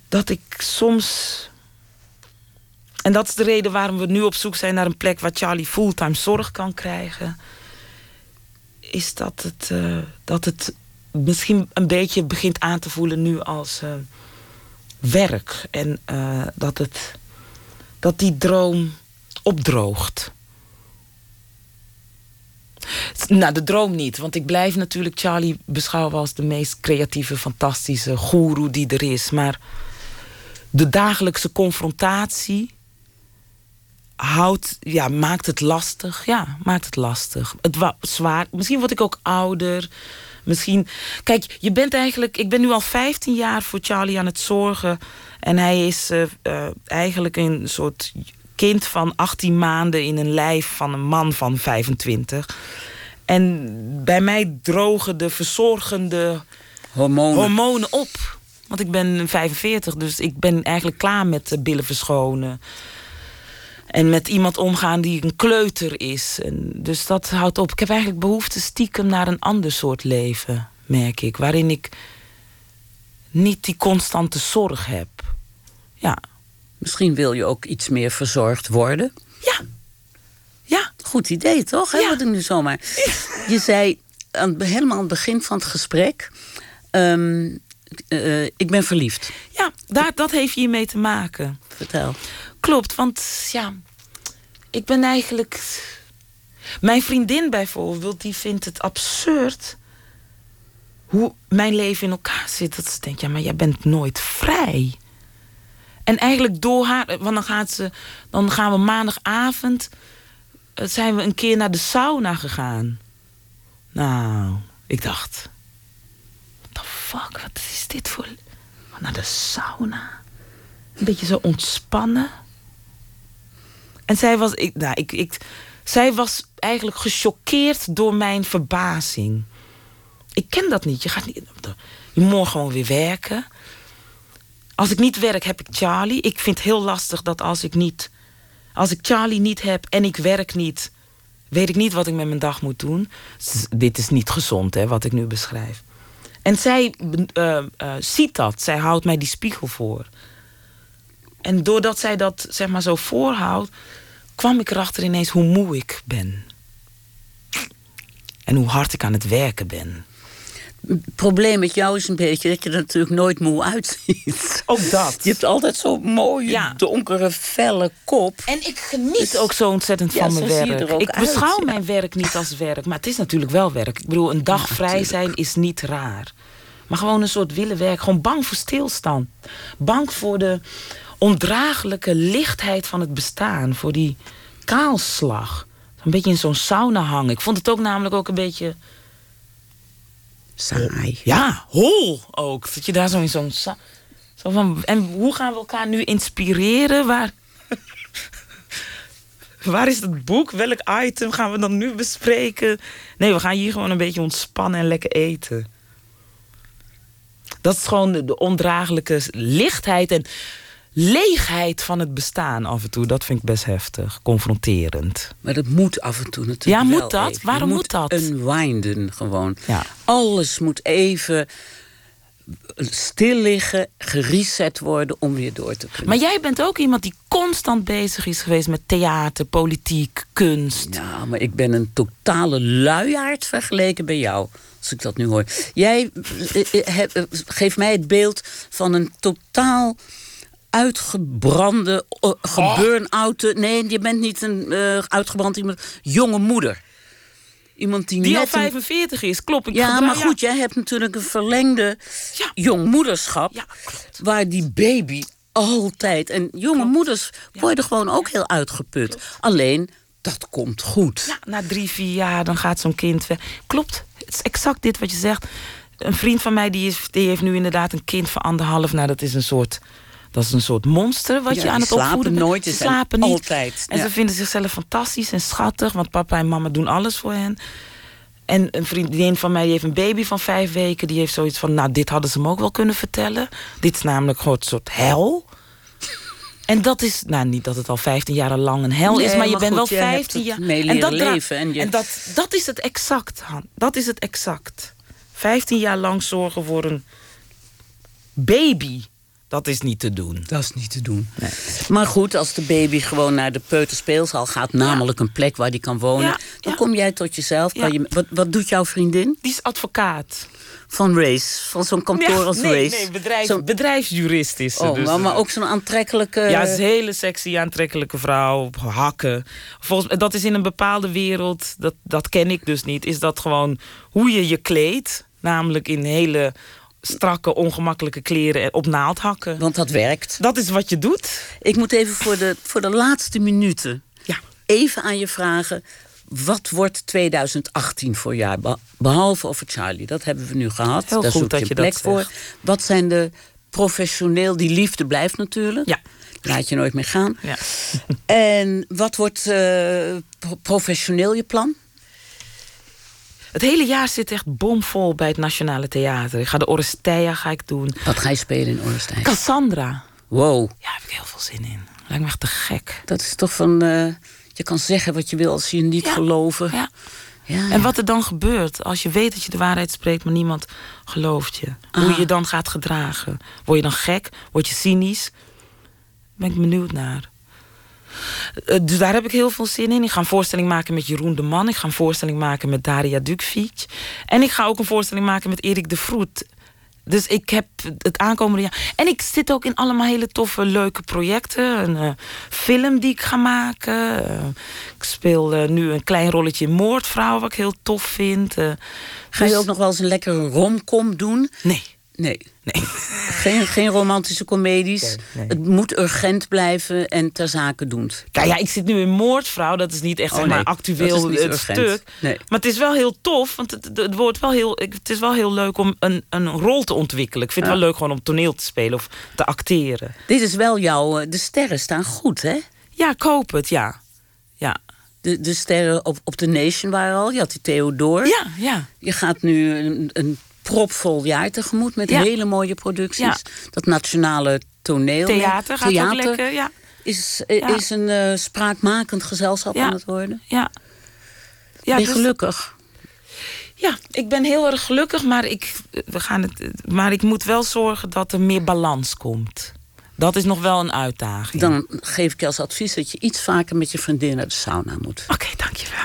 dat ik soms. En dat is de reden waarom we nu op zoek zijn naar een plek waar Charlie fulltime zorg kan krijgen. Is dat het, eh, dat het misschien een beetje begint aan te voelen nu als eh, werk. En eh, dat, het, dat die droom opdroogt. Nou, de droom niet. Want ik blijf natuurlijk Charlie beschouwen als de meest creatieve, fantastische goeroe die er is. Maar de dagelijkse confrontatie houdt, ja, maakt het lastig. Ja, maakt het lastig. Het wa- zwaar. Misschien word ik ook ouder. Misschien. Kijk, je bent eigenlijk. Ik ben nu al 15 jaar voor Charlie aan het zorgen. En hij is eh, eh, eigenlijk een soort kind van 18 maanden in een lijf van een man van 25. En bij mij drogen de verzorgende Hormonen. hormonen op. Want ik ben 45, dus ik ben eigenlijk klaar met billen verschonen. En met iemand omgaan die een kleuter is. En dus dat houdt op. Ik heb eigenlijk behoefte stiekem naar een ander soort leven, merk ik. Waarin ik niet die constante zorg heb. Ja. Misschien wil je ook iets meer verzorgd worden. Ja. Ja. Goed idee, toch? Ja. Ik nu zomaar. Je zei aan, helemaal aan het begin van het gesprek. ehm, eh, ik ben verliefd. Ja, daar, dat heeft hiermee te maken. Vertel. Klopt, want ja, ik ben eigenlijk. Mijn vriendin bijvoorbeeld, die vindt het absurd hoe mijn leven in elkaar zit. Dat ze denkt, ja, maar jij bent nooit vrij. En eigenlijk door haar, want dan gaat ze, dan gaan we maandagavond, eh, zijn we een keer naar de sauna gegaan. Nou, ik dacht, what the fuck, wat is dit voor, naar de sauna? Een beetje zo ontspannen. En zij was, ik, nou, ik, ik, zij was eigenlijk gechoqueerd door mijn verbazing. Ik ken dat niet. Je, gaat niet. je moet gewoon weer werken. Als ik niet werk, heb ik Charlie. Ik vind het heel lastig dat als ik niet. Als ik Charlie niet heb en ik werk niet, weet ik niet wat ik met mijn dag moet doen. Dit is niet gezond, hè, wat ik nu beschrijf. En zij eh, eh, ziet dat. Zij houdt mij die spiegel voor. En doordat zij dat zeg maar zo voorhoudt, kwam ik erachter ineens hoe moe ik ben. En hoe hard ik aan het werken ben. Het probleem met jou is een beetje dat je er natuurlijk nooit moe uitziet. Ook dat. Je hebt altijd zo'n mooie, Ja. donkere, felle kop. En ik geniet ook zo ontzettend Ja, van mijn werk. er Ik beschouw ja. mijn werk niet als werk, maar het is natuurlijk wel werk. Ik bedoel, een dag vrij zijn is niet raar. Maar gewoon een soort willen werk. Gewoon bang voor stilstand. Bang voor de ondraaglijke lichtheid van het bestaan. Voor die kaalslag. Een beetje in zo'n sauna hangen. Ik vond het ook namelijk ook een beetje... Saai. Ja, hol ook. Dat je daar zo in zo'n... Zo van, en hoe gaan we elkaar nu inspireren? Waar, waar is het boek? Welk item gaan we dan nu bespreken? Nee, we gaan hier gewoon een beetje ontspannen en lekker eten. Dat is gewoon de, de ondraaglijke lichtheid en leegheid van het bestaan af en toe. Dat vind ik best heftig, confronterend. Maar dat moet af en toe natuurlijk Ja, moet dat? even. Waarom moet dat? Unwinden gewoon. Ja. Alles moet even stil liggen, gereset worden om weer door te kunnen. Maar jij bent ook iemand die constant bezig is geweest met theater, politiek, kunst. Ja, maar ik ben een totale luiaard vergeleken bij jou. Als ik dat nu hoor. Jij eh, eh, eh, geeft mij het beeld van een totaal uitgebrande, uh, geburn-oute... Nee, je bent niet een eh, uitgebrand iemand. Jonge moeder. Iemand die, Die net al een- 45 is, klopt. Ik Ja, maar goed, jij hebt natuurlijk een verlengde Ja. jongmoederschap. Ja, klopt. Waar die baby altijd... En jonge moeders worden gewoon ook heel uitgeput. Alleen, dat komt goed. Ja, na drie, vier jaar dan gaat zo'n kind weg. Klopt, het is exact dit wat je zegt. Een vriend van mij die, is, die heeft nu inderdaad een kind van anderhalf. Nou, dat is een soort, dat is een soort monster wat Ja, je aan het opvoeden slapen bent. nooit, Ze slapen niet. altijd, En ja. ze vinden zichzelf fantastisch en schattig. Want papa en mama doen alles voor hen. En een vriendin van mij die heeft een baby van vijf weken. Die heeft zoiets van, nou, dit hadden ze me ook wel kunnen vertellen. Dit is namelijk gewoon een soort hel. En dat is, nou niet dat het al 15 jaar lang een hel is, maar je bent wel je hebt 15 het jaar. en dat leven en je- en dat, dat is het exact, Han. Dat is het exact. 15 jaar lang zorgen voor een baby. Dat is niet te doen. Dat is niet te doen. Maar goed, als de baby gewoon naar de peuterspeelzaal gaat... namelijk een plek waar die kan wonen... Ja, dan ja. kom jij tot jezelf. Kan je, wat, wat doet jouw vriendin? Die is advocaat. Van Race, van zo'n kantoor als nee, Race. nee bedrijf, Zo'n- bedrijfsjurist is ze. oh, dus, maar, maar ook zo'n aantrekkelijke... Ja, ze is een hele sexy, aantrekkelijke vrouw. Hakken. Volgens, dat is in een bepaalde wereld, dat, dat ken ik dus niet. Is dat gewoon hoe je je kleedt. Namelijk in hele strakke, ongemakkelijke kleren en op naaldhakken. Want dat werkt. Dat is wat je doet. Ik moet even voor de, voor de laatste minuten Ja. even aan je vragen. Wat wordt 2018 voor? Be- Behalve over Charlie, dat hebben we nu gehad. Heel Daar goed dat je plek dat voor. zegt. Wat zijn de professioneel, die liefde blijft natuurlijk. Ja. Laat je nooit meer gaan. Ja. En wat wordt pro- professioneel je plan? Het hele jaar zit echt bomvol bij het Nationale Theater. Ik ga de Oresteia ga ik doen. Wat ga je spelen in Ornstein? Cassandra. Wow, Ja, daar heb ik heel veel zin in. Lijkt me echt te gek. dat is toch van... eh, je kan zeggen wat je wil als je niet Ja. geloven. Ja. Ja, En wat er dan gebeurt als je weet dat je de waarheid spreekt, maar niemand gelooft je. Hoe Ah. je je dan gaat gedragen. Word je dan gek? Word je cynisch? Daar ben ik benieuwd naar. Eh, Dus daar heb ik heel veel zin in. Ik ga een voorstelling maken met Jeroen de Man. Ik ga een voorstelling maken met Daria Dukvic. En ik ga ook een voorstelling maken met Erik de Vroet. Dus ik heb het aankomende jaar. En ik zit ook in allemaal hele toffe, leuke projecten. Een eh, film die ik ga maken. Eh, ik speel nu een klein rolletje in Moordvrouw, wat ik heel tof vind. Ga je dus- ook nog wel eens een lekkere romcom doen? Nee. Nee. Nee. Geen, geen romantische comedies. Nee, nee. Het moet urgent blijven en ter zake doend. Nou ja, ik zit nu in Moordvrouw. Dat is niet echt Oh, zeg maar, nee, actueel dat is niet het urgent. stuk. Nee. Maar het is wel heel tof. Want het, het, wordt wel heel, het is wel heel leuk om een, een rol te ontwikkelen. Ik vind het wel leuk gewoon om toneel te spelen of te acteren. Dit is wel jouw... eh, De sterren staan goed, hè? Ja, ik hoop het, ja. Ja, De, de sterren op, op de Nation waren al. Je had die Theodor. ja, ja. Je gaat nu een, een propvol jaar tegemoet met Ja. hele mooie producties. Ja. Dat nationale toneel. Theater gaat ook Theater lekker, ja. Is, eh, is een eh, spraakmakend gezelschap aan het worden. Ja. Ja, ben dus- gelukkig? ja, ik ben heel erg gelukkig, maar ik, we gaan het, maar ik moet wel zorgen dat er meer balans komt. Dat is nog wel een uitdaging. Dan geef ik je als advies dat je iets vaker met je vriendin naar de sauna moet. Oké, dankjewel.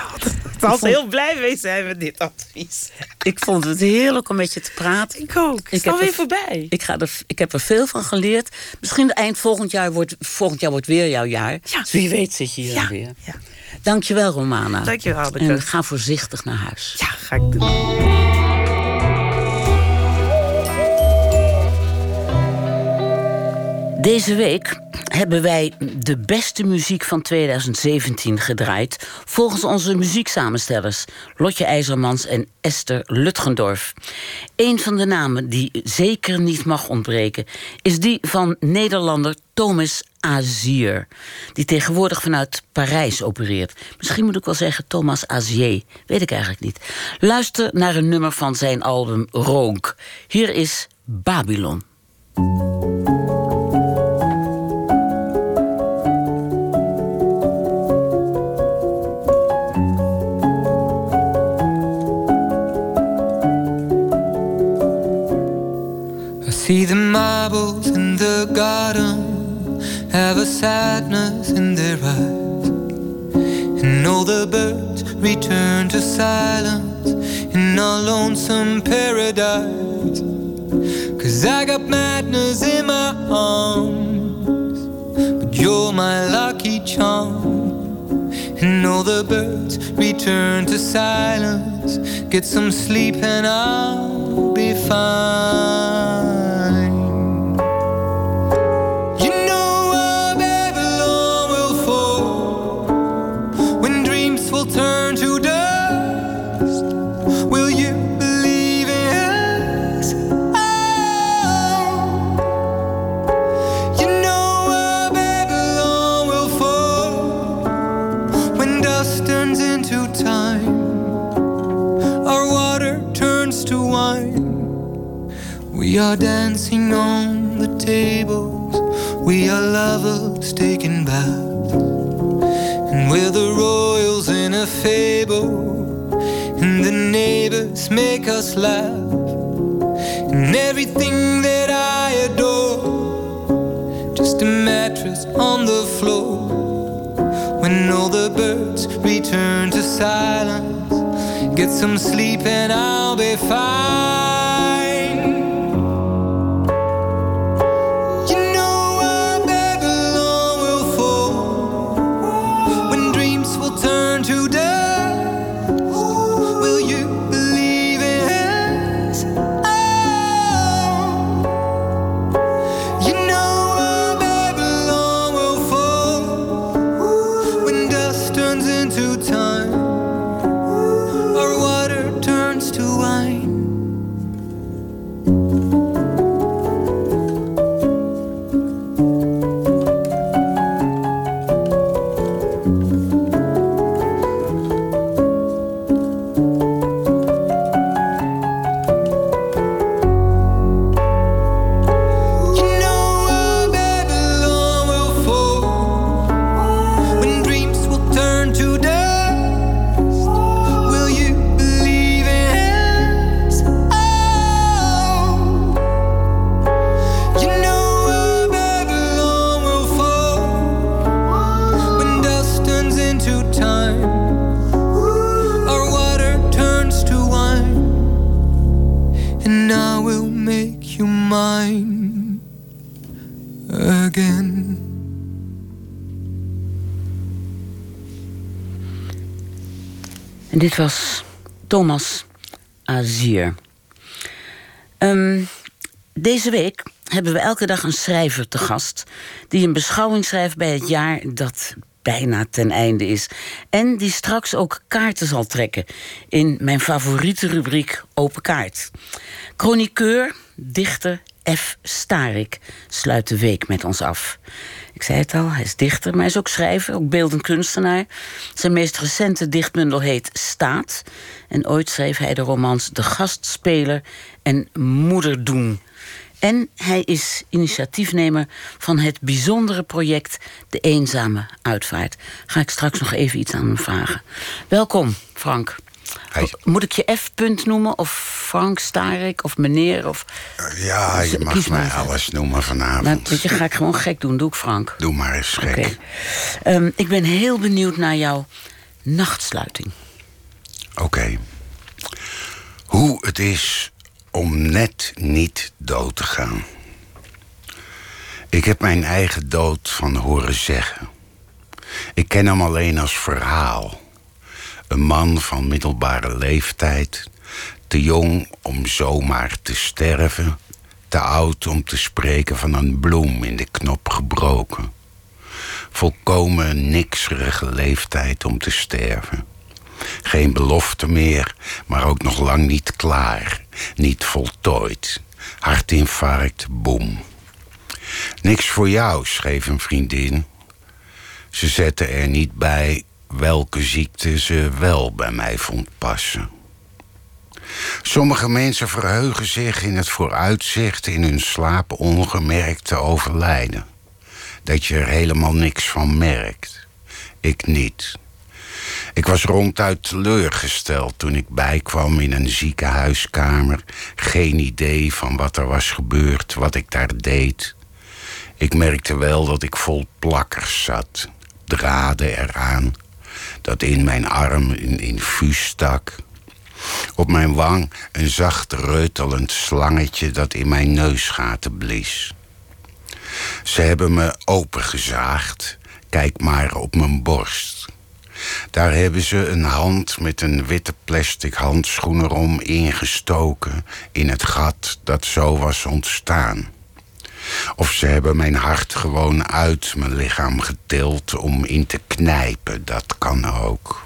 Ik was heel blij mee zijn met dit advies. Ik vond het heerlijk om met je te praten. Ik ook. Ik sta weer voorbij. Ik, ga er, ik heb er veel van geleerd. Misschien eind volgend jaar wordt, volgend jaar wordt weer jouw jaar. Ja. Dus wie weet zit je hier ja. weer. Ja. Dankjewel, Romana. Dankjewel, En ga voorzichtig naar huis. Ja, ga ik doen. Deze week hebben wij de beste muziek van 2017 gedraaid... volgens onze muzieksamenstellers Lotje IJzermans en Esther Lutgendorf. Een van de namen die zeker niet mag ontbreken... is die van Nederlander Thomas Azier... die tegenwoordig vanuit Parijs opereert. Misschien moet ik wel zeggen Thomas Azier, weet ik eigenlijk niet. Luister naar een nummer van zijn album Ronk. Hier is Babylon. See the marbles in the garden have a sadness in their eyes, and all the birds return to silence in a lonesome paradise. Cause I got madness in my arms, but you're my lucky charm. And all the birds return to silence. Get some sleep and I'll be fine. We are dancing on the tables. We are lovers taking baths. And we're the royals in a fable. And the neighbors make us laugh. And everything that I adore, just a mattress on the floor. When all the birds return to silence, get some sleep and I'll be fine. Dit was Thomas Azier. Ehm, deze week hebben we elke dag een schrijver te gast... die een beschouwing schrijft bij het jaar dat bijna ten einde is. En die straks ook kaarten zal trekken in mijn favoriete rubriek Open Kaart. Chroniqueur, dichter F. Starik sluit de week met ons af. Ik zei het al, hij is dichter, maar hij is ook schrijver, ook beeldend kunstenaar. Zijn meest recente dichtbundel heet Staat. En ooit schreef hij de romans De Gastspeler en Moederdoen. En hij is initiatiefnemer van het bijzondere project De Eenzame Uitvaart. Ga ik straks nog even iets aan hem vragen. Welkom, Frank. Moet ik je F-punt noemen of Frank Starik of meneer of... Ja, je Kies mag mij alles noemen vanavond. Weet je, ga ik gewoon gek doen. Doe ik Frank. Doe maar eens gek. Ehm, ik ben heel benieuwd naar jouw nachtsluiting. Oké. Hoe het is om net niet dood te gaan. Ik heb mijn eigen dood van horen zeggen. Ik ken hem alleen als verhaal. Een man van middelbare leeftijd, te jong om zomaar te sterven, te oud om te spreken van een bloem in de knop gebroken. Volkomen nikserige leeftijd om te sterven. Geen belofte meer, maar ook nog lang niet klaar. Niet voltooid. Hartinfarct, boem. Niks voor jou, schreef een vriendin. Ze zette er niet bij welke ziekte ze wel bij mij vond passen. Sommige mensen verheugen zich in het vooruitzicht in hun slaap ongemerkt te overlijden. Dat je er helemaal niks van merkt. Ik niet. Ik was ronduit teleurgesteld toen ik bijkwam in een ziekenhuiskamer. Geen idee van wat er was gebeurd, wat ik daar deed. Ik merkte wel dat ik vol plakkers zat, draden eraan, dat in mijn arm een infuus stak. Op mijn wang een zacht reutelend slangetje dat in mijn neusgaten blies. Ze hebben me opengezaagd, kijk maar op mijn borst. Daar hebben ze een hand met een witte plastic handschoen erom ingestoken in het gat dat zo was ontstaan. Of ze hebben mijn hart gewoon uit mijn lichaam getild om in te knijpen, dat kan ook.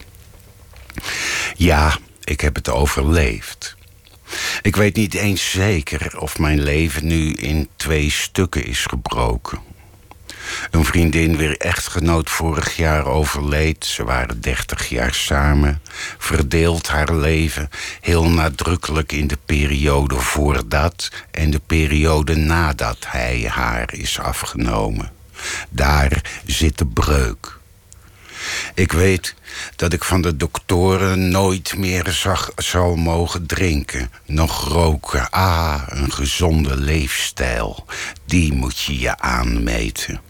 Ja, ik heb het overleefd. Ik weet niet eens zeker of mijn leven nu in twee stukken is gebroken. Een vriendin, weer echtgenoot, vorig jaar overleed. Ze waren dertig jaar samen. Verdeelt haar leven heel nadrukkelijk in de periode voordat en de periode nadat hij haar is afgenomen. Daar zit de breuk. Ik weet dat ik van de doktoren nooit meer zag, zal mogen drinken, nog roken. Ah, een gezonde leefstijl, die moet je je aanmeten.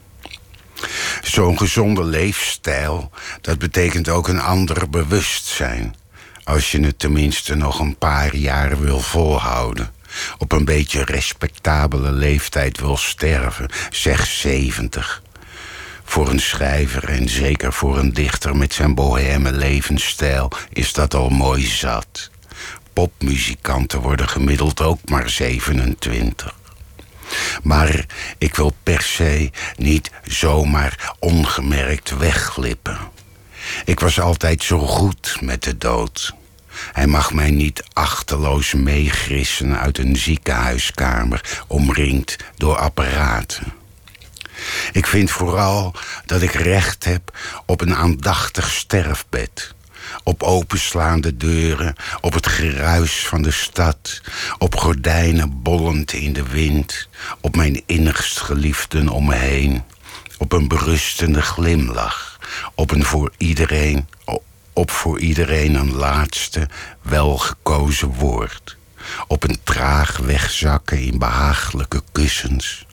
Zo'n gezonde leefstijl, dat betekent ook een ander bewustzijn. Als je het tenminste nog een paar jaar wil volhouden. Op een beetje respectabele leeftijd wil sterven, zeg 70. Voor een schrijver en zeker voor een dichter met zijn boheme levensstijl is dat al mooi zat. Popmuzikanten worden gemiddeld ook maar 27. Maar ik wil per se niet zomaar ongemerkt wegglippen. Ik was altijd zo goed met de dood. Hij mag mij niet achteloos meegrissen uit een ziekenhuiskamer, omringd door apparaten. Ik vind vooral dat ik recht heb op een aandachtig sterfbed. Op openslaande deuren, op het geruis van de stad, op gordijnen bollend in de wind, op mijn innigst geliefden om me heen, op een berustende glimlach, op een voor iedereen, op voor iedereen een laatste, welgekozen woord, op een traag wegzakken in behagelijke kussens.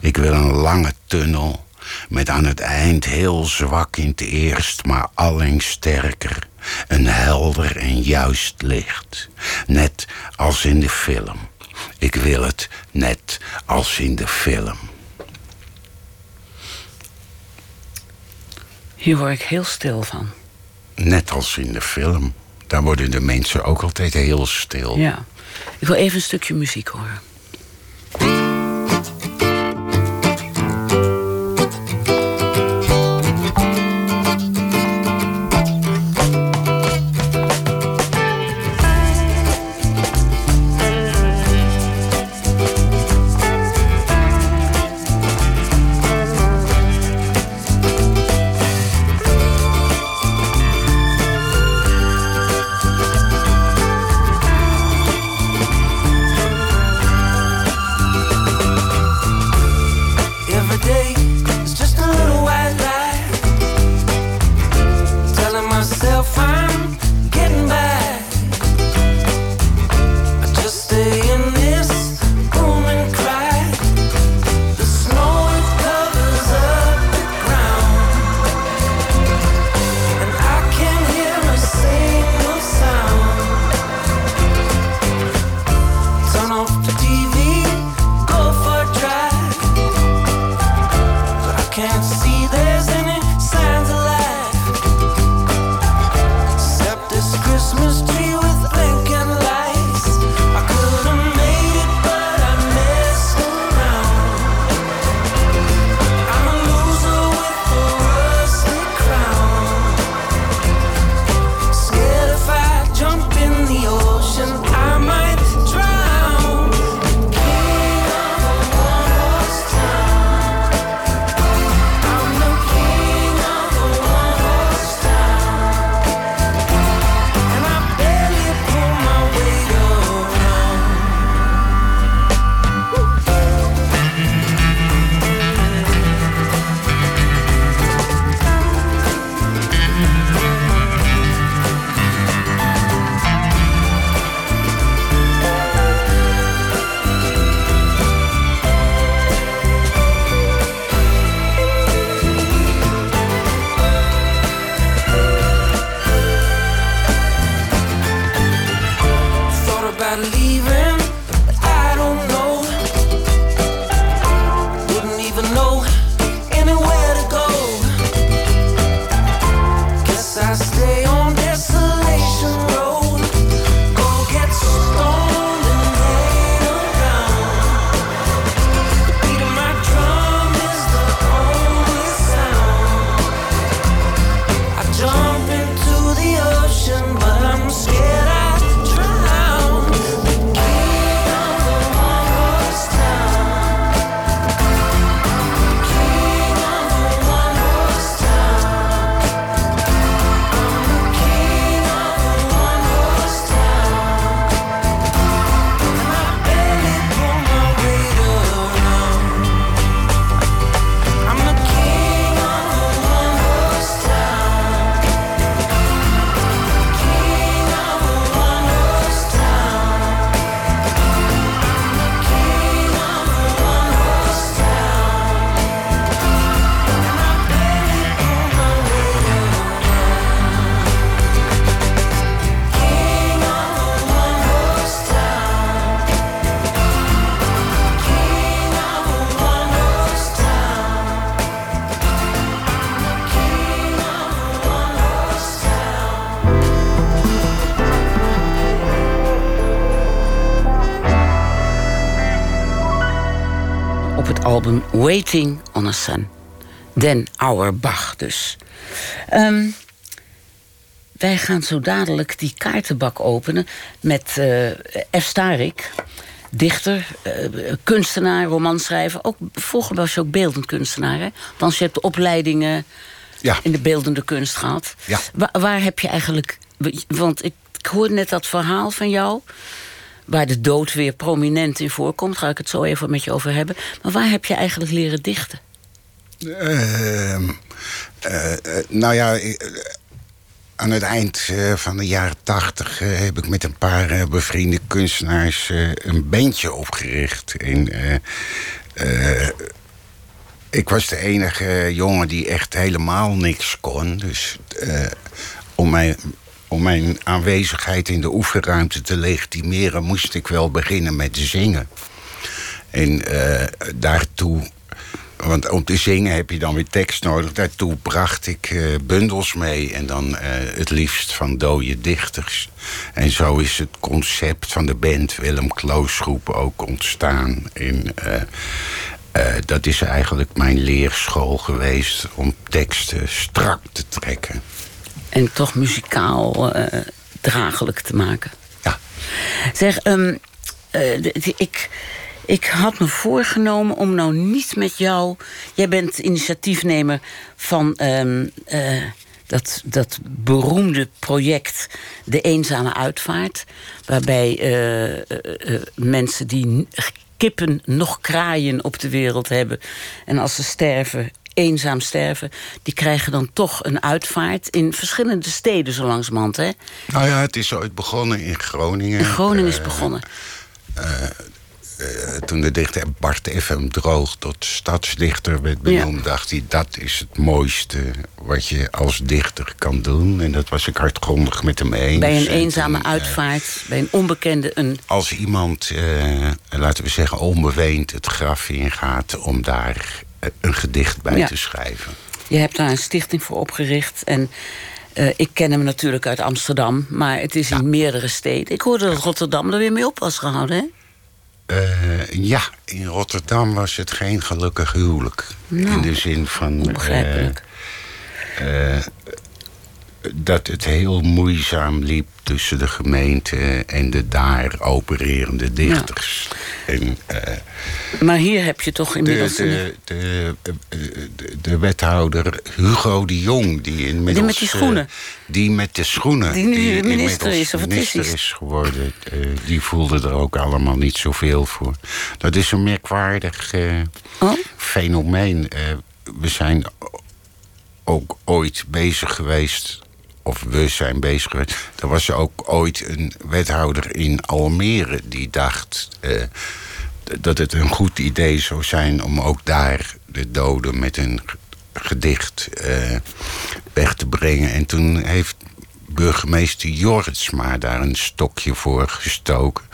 Ik wil een lange tunnel met aan het eind heel zwak in het eerst, maar allengs sterker, een helder en juist licht. Net als in de film. Ik wil het net als in de film. Hier word ik heel stil van. Net als in de film. Daar worden de mensen ook altijd heel stil. Ja. Ik wil even een stukje muziek horen. Waiting on a Sun. Den Auerbach dus. Ehm, wij gaan zo dadelijk die kaartenbak openen met uh, F. Starik. Dichter, uh, kunstenaar, romanschrijver. Ook, vroeger was je ook beeldend kunstenaar. Hè? Want je hebt de opleidingen ja. in de beeldende kunst gehad. Ja. waar heb je eigenlijk... Want ik, ik hoorde net dat verhaal van jou waar de dood weer prominent in voorkomt. Ga ik het zo even met je over hebben. Maar waar heb je eigenlijk leren dichten? Uh, nou ja, aan het eind van de jaren tachtig heb ik met een paar bevriende kunstenaars een bandje opgericht. En, ik was de enige jongen die echt helemaal niks kon. Dus om mij om mijn aanwezigheid in de oefenruimte te legitimeren, moest ik wel beginnen met zingen. En uh, daartoe, want om te zingen heb je dan weer tekst nodig. Daartoe bracht ik uh, bundels mee en dan uh, het liefst van dode dichters. En zo is het concept van de band Willem Kloosgroep ook ontstaan. En, dat is eigenlijk mijn leerschool geweest om teksten strak te trekken en toch muzikaal uh, draaglijk te maken. Ja. Zeg, um, uh, ik, ik had me voorgenomen om nou niet met jou... Jij bent initiatiefnemer van um, uh, dat, dat beroemde project De Eenzame Uitvaart... waarbij mensen die kippen nog kraaien op de wereld hebben... en als ze sterven eenzaam sterven... die krijgen dan toch een uitvaart in verschillende steden zo langzamerhand, hè? Nou ja, het is ooit begonnen in Groningen. In Groningen is begonnen. Uh, uh, toen de dichter Bart F.M. Droog tot stadsdichter werd benoemd... dacht hij, dat is het mooiste wat je als dichter kan doen. En dat was ik hardgrondig met hem eens. Bij een eenzame uitvaart, bij een onbekende... Een... Als iemand, laten we zeggen, onbeweend het graf ingaat... om daar een gedicht bij te schrijven. Je hebt daar een stichting voor opgericht. En uh, ik ken hem natuurlijk uit Amsterdam, maar het is in meerdere steden. Ik hoorde dat Rotterdam er weer mee op was gehouden, hè? Uh, ja, in Rotterdam was het geen gelukkig huwelijk. Nou, in de zin van. Begrijpelijk. Uh, dat het heel moeizaam liep tussen de gemeente en de daar opererende dichters. En, uh, maar hier heb je toch inmiddels... De, de, de, de, wethouder Hugo de Jong, die inmiddels... Die met die schoenen? Uh, die met de schoenen. Die nu die minister is, of minister is, is geworden. Uh, die voelde er ook allemaal niet zoveel voor. Dat is een merkwaardig oh? fenomeen. we zijn ook ooit bezig geweest of we zijn bezig geweest. Er was ook ooit een wethouder in Almere die dacht uh, dat het een goed idee zou zijn om ook daar de doden met een gedicht uh, weg te brengen. En toen heeft burgemeester Jorritsma daar een stokje voor gestoken.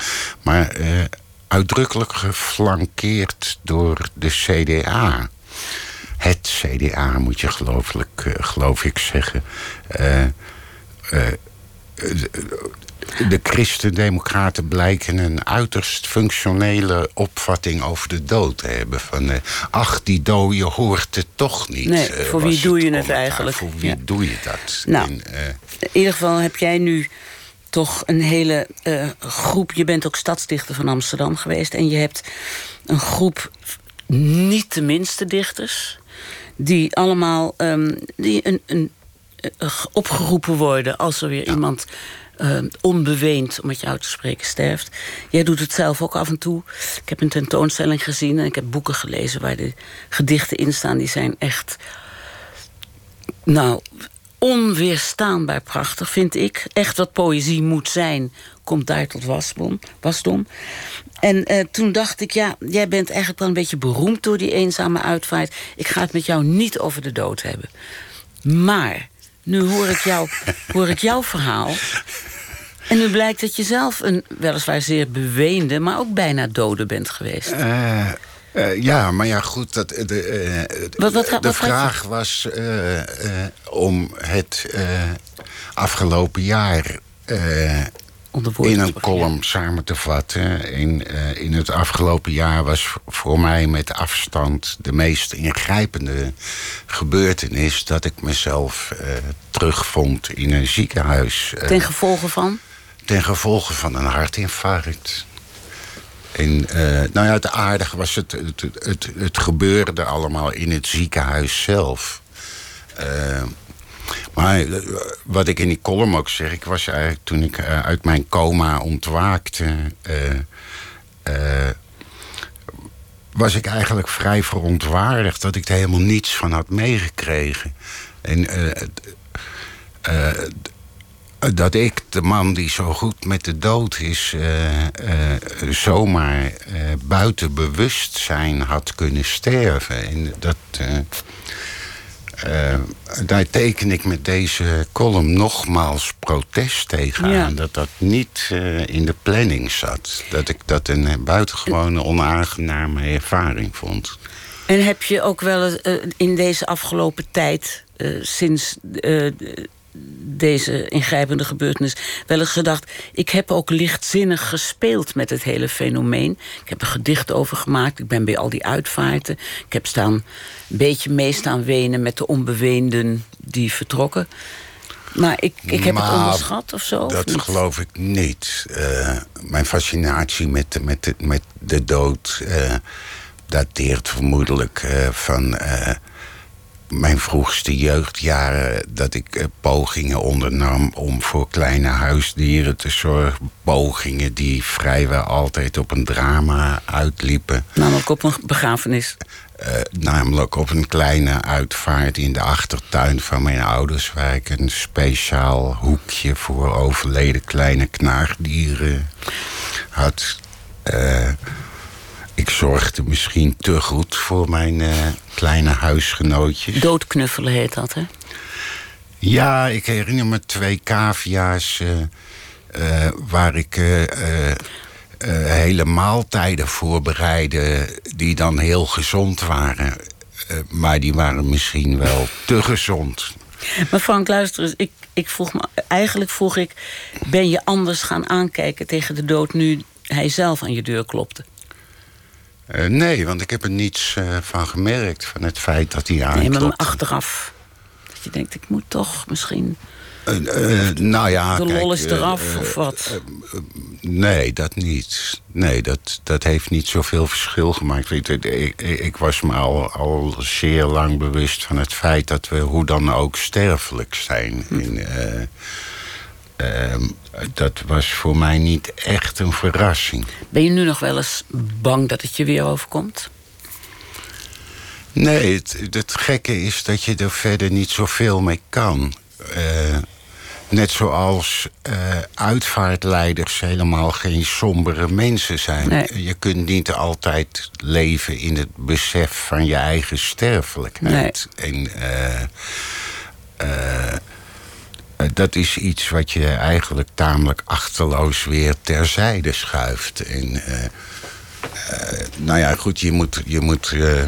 Maar uh, uitdrukkelijk geflankeerd door de CDA het CDA, moet je gelooflijk, uh, geloof ik zeggen. Uh, uh, de christendemocraten blijken een uiterst functionele opvatting over de dood te hebben. Van, ach, die dode hoort het toch niet. Nee, voor wie doe je het eigenlijk? Voor wie doe je dat? Nou, en, in ieder geval heb jij nu toch een hele groep... Je bent ook stadsdichter van Amsterdam geweest... en je hebt een groep niet de minste dichters die allemaal um, die een, een, uh, opgeroepen worden als er weer iemand uh, onbeweend, om het jou te spreken, sterft. Jij doet het zelf ook af en toe. Ik heb een tentoonstelling gezien en ik heb boeken gelezen waar de gedichten in staan. Die zijn echt, nou, onweerstaanbaar prachtig, vind ik. Echt wat poëzie moet zijn, komt daar tot wasdom. wasdom. En uh, toen dacht ik, ja, jij bent eigenlijk wel een beetje beroemd door die eenzame uitvaart. Ik ga het met jou niet over de dood hebben. Maar nu hoor ik, jou, hoor ik jouw verhaal. En nu blijkt dat je zelf een weliswaar zeer beweende, maar ook bijna dode bent geweest. Uh, uh, ja, maar ja, goed. Dat, de, wat, wat, wat, de vraag was om het afgelopen jaar onder in een column samen te vatten. In, eh, in het afgelopen jaar was voor mij met afstand de meest ingrijpende gebeurtenis dat ik mezelf eh, terugvond in een ziekenhuis. eh, Ten gevolge van? ten gevolge van een hartinfarct. En, nou ja, het aardige was het, het, het, het gebeurde allemaal in het ziekenhuis zelf. Maar eh, wat ik in die column ook zeg, ik was eigenlijk toen ik eh, uit mijn coma ontwaakte, eh, was ik eigenlijk vrij verontwaardigd dat ik er helemaal niets van had meegekregen. En dat ik, de man die zo goed met de dood is, zomaar buiten bewustzijn had kunnen sterven. En dat. Eh, daar teken ik met deze column nogmaals protest tegen Ja. aan. Dat dat niet eh, in de planning zat. Dat ik dat een eh, buitengewone onaangename ervaring vond. En heb je ook wel in deze afgelopen tijd, sinds deze ingrijpende gebeurtenis, wel eens gedacht: ik heb ook lichtzinnig gespeeld met het hele fenomeen. Ik heb een gedicht over gemaakt. Ik ben bij al die uitvaarten. Ik heb staan een beetje mee staan wenen met de onbeweenden die vertrokken. Maar ik, ik heb het onderschat of zo. Dat geloof ik niet. Eh, mijn fascinatie met, de- met, de, met de dood eh, dateert vermoedelijk eh, van mijn vroegste jeugdjaren. Dat ik eh, pogingen ondernam om voor kleine huisdieren te zorgen. Pogingen die vrijwel altijd op een drama uitliepen. Namelijk op een begrafenis. Eh, namelijk op een kleine uitvaart in de achtertuin van mijn ouders... waar ik een speciaal hoekje voor overleden kleine knaagdieren had. Eh, ik zorgde misschien te goed voor mijn eh, kleine huisgenootjes. Doodknuffelen heet dat, hè? Ja, ik herinner me twee cavia's eh, eh, waar ik hele maaltijden voorbereidde die dan heel gezond waren. Maar die waren misschien wel te gezond. Maar Frank, luister eens. Ik, ik vroeg me, eigenlijk vroeg ik... ben je anders gaan aankijken tegen de dood... nu hij zelf aan je deur klopte? Eh, nee, want ik heb er niets eh, van gemerkt. Van het feit dat hij Nee, aanklopt. maar achteraf. Dat je denkt, ik moet toch misschien... Eh, nou ja, de kijk, lol is eraf of wat? Nee, dat niet. Nee, dat, dat heeft niet zoveel verschil gemaakt. Ik, ik, ik was me al, al zeer lang bewust van het feit dat we hoe dan ook sterfelijk zijn. Hm. Eh, ehm, dat was voor mij niet echt een verrassing. Ben je nu nog wel eens bang dat het je weer overkomt? Nee, het, het gekke is dat je er verder niet zoveel mee kan. Eh, net zoals eh, uitvaartleiders helemaal geen sombere mensen zijn. Nee. Je kunt niet altijd leven in het besef van je eigen sterfelijkheid. En eh, eh, dat is iets wat je eigenlijk tamelijk achterloos weer terzijde schuift. En, eh, eh, nou ja, goed, je moet, je, moet eh,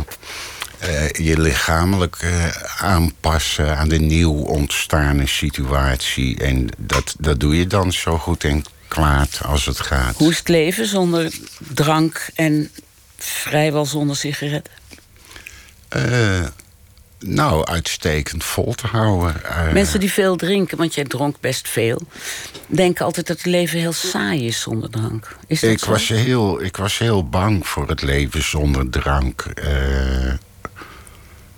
eh, je lichamelijk eh, aanpassen aan de nieuw ontstane situatie. En dat, dat doe je dan zo goed en kwaad als het gaat. Hoe is het leven zonder drank en vrijwel zonder sigaretten? Nou, uitstekend vol te houden. Eh, Mensen die veel drinken, want jij dronk best veel... denken altijd dat het leven heel saai is zonder drank. Is dat ik, zo? was heel, ik was heel bang voor het leven zonder drank. Eh,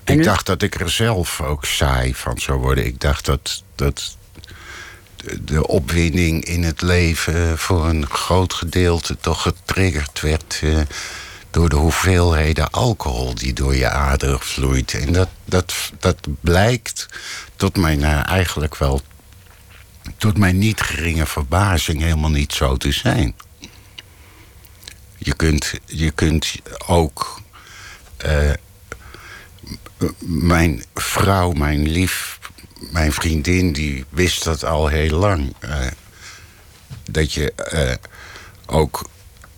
ik dacht dat ik er zelf ook saai van zou worden. Ik dacht dat, dat de- de opwinding in het leven voor een groot gedeelte toch getriggerd werd eh, door de hoeveelheden alcohol die door je aderen vloeit. En dat, dat, dat blijkt tot mijn eh, eigenlijk wel tot mijn niet geringe verbazing helemaal niet zo te zijn. Je kunt, je kunt ook. eh, mijn vrouw, mijn lief, mijn vriendin, die wist dat al heel lang. eh, dat je ook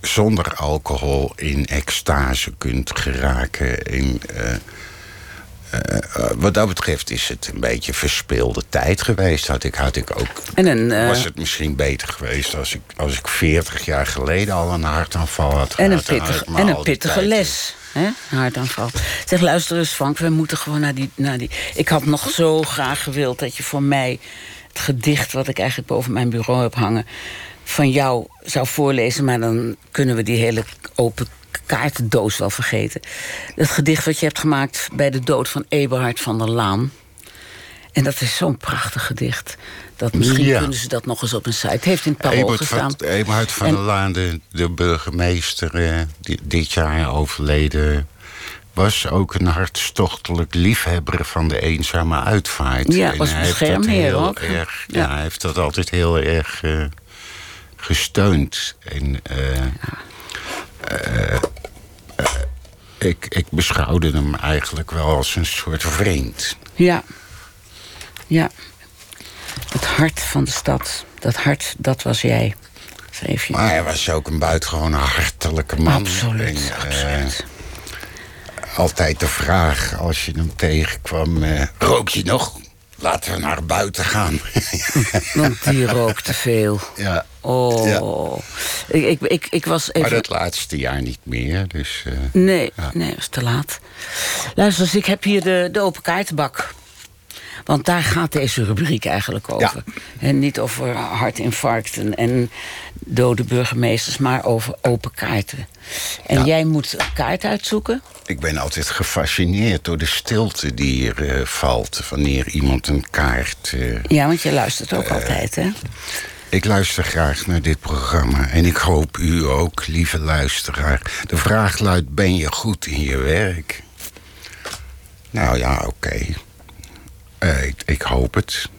zonder alcohol in extase kunt geraken. In, eh, eh, wat dat betreft is het een beetje verspilde tijd geweest. Had ik, had ik ook, En een, was het misschien beter geweest als ik, als ik 40 jaar geleden al een hartaanval had En een gehad. En een pittige les. Hè? Hartaanval. Zeg, luister eens Frank, we moeten gewoon naar die, naar die... Ik had nog zo graag gewild dat je voor mij... het gedicht wat ik eigenlijk boven mijn bureau heb hangen... van jou zou voorlezen, maar dan kunnen we die hele open kaartendoos wel vergeten. Het gedicht wat je hebt gemaakt bij de dood van Eberhard van der Laan. En dat is zo'n prachtig gedicht. Dat misschien Ja. kunnen ze dat nog eens op een site. Het heeft in het parool gestaan. van, Eberhard van En- der Laan, de, de burgemeester, eh, die dit jaar overleden... was ook een hartstochtelijk liefhebber van de eenzame uitvaart. Ja, En was dat beschermheer ook. Erg, ja. Ja. hij heeft dat altijd heel erg eh, gesteund. En, eh, eh, eh, ik, ik beschouwde hem eigenlijk wel als een soort vriend. Ja. Ja. Het hart van de stad. Dat hart, dat was jij. Maar hij was ook een buitengewoon hartelijke man. absoluut, En, absoluut. altijd de vraag als je hem tegenkwam: rook je nog? Laten we naar buiten gaan. Want die rookt te veel. ja. Oh. Ja. Ik, ik, ik, ik was Maar even... dat laatste jaar niet meer. Dus, eh, Nee, nee, dat is te laat. Luister ik heb hier de, de open kaartenbak. Want daar gaat deze rubriek eigenlijk over. En niet over hartinfarcten en dode burgemeesters, maar over open kaarten. En jij moet een kaart uitzoeken. ik ben altijd gefascineerd door de stilte die er eh, valt wanneer iemand een kaart. eh, Ja, want je luistert ook altijd, hè? Ik luister graag naar dit programma en ik hoop u ook, lieve luisteraar. De vraag luidt: ben je goed in je werk? Nou ja, oké. Eh, ik, hoop het.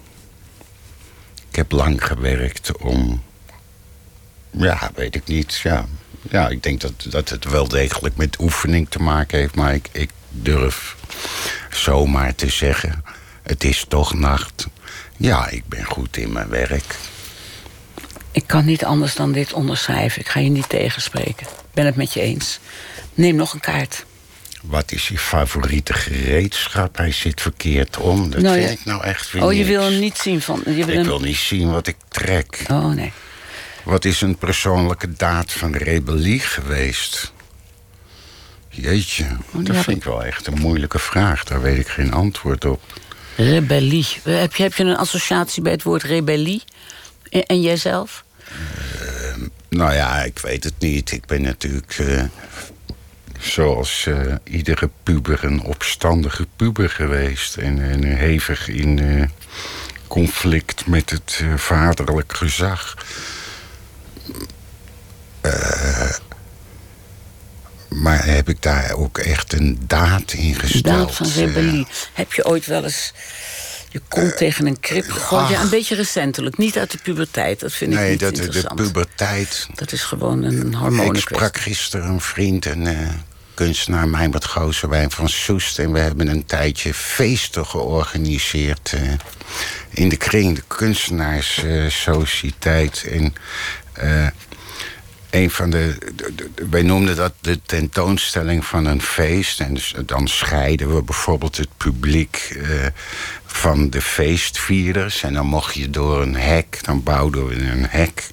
Ik heb lang gewerkt om. Ja, weet ik niet. Ja, ja ik denk dat, dat het wel degelijk met oefening te maken heeft, maar ik, ik durf zomaar te zeggen: het is toch nacht. Ja, ik ben goed in mijn werk. Ik kan niet anders dan dit onderschrijven. Ik ga je niet tegenspreken. Ik ben het met je eens. Neem nog een kaart. Wat is je favoriete gereedschap? Hij zit verkeerd om. Dat Nou, vind ja. ik nou echt weer Oh, je niks. wil hem niet zien van... Je wil Ik hem... wil niet zien wat ik trek. Oh, nee. Wat is een persoonlijke daad van rebellie geweest? Jeetje, dat heb vind ik wel echt een moeilijke vraag. Daar weet ik geen antwoord op. Rebellie. Heb je, heb je een associatie bij het woord rebellie? En, en jijzelf? Nou ja, ik weet het niet. Ik ben natuurlijk, eh, zoals eh, iedere puber, een opstandige puber geweest. En, en hevig in eh, conflict met het eh, vaderlijk gezag. Maar heb ik daar ook echt een daad in gesteld? Daad van rebellie. Heb je ooit wel eens je kont tegen een krip gegooid? Ja, een beetje recentelijk. Niet uit de puberteit. Dat vind ik Nee, niet dat, de interessant. puberteit. Dat is gewoon een Ik hormonenkwestie. sprak gisteren een vriend, eh, kunstenaar, Mijnbert Goosenwijn van Soest. En we hebben een tijdje feesten georganiseerd eh, in de kring, de kunstenaarssociëteit. en eh, een van de, de- de- Wij noemden dat de tentoonstelling van een feest. En dus, dan scheiden we bijvoorbeeld het publiek eh, van de feestvierders. En dan mocht je door een hek, dan bouwden we een hek.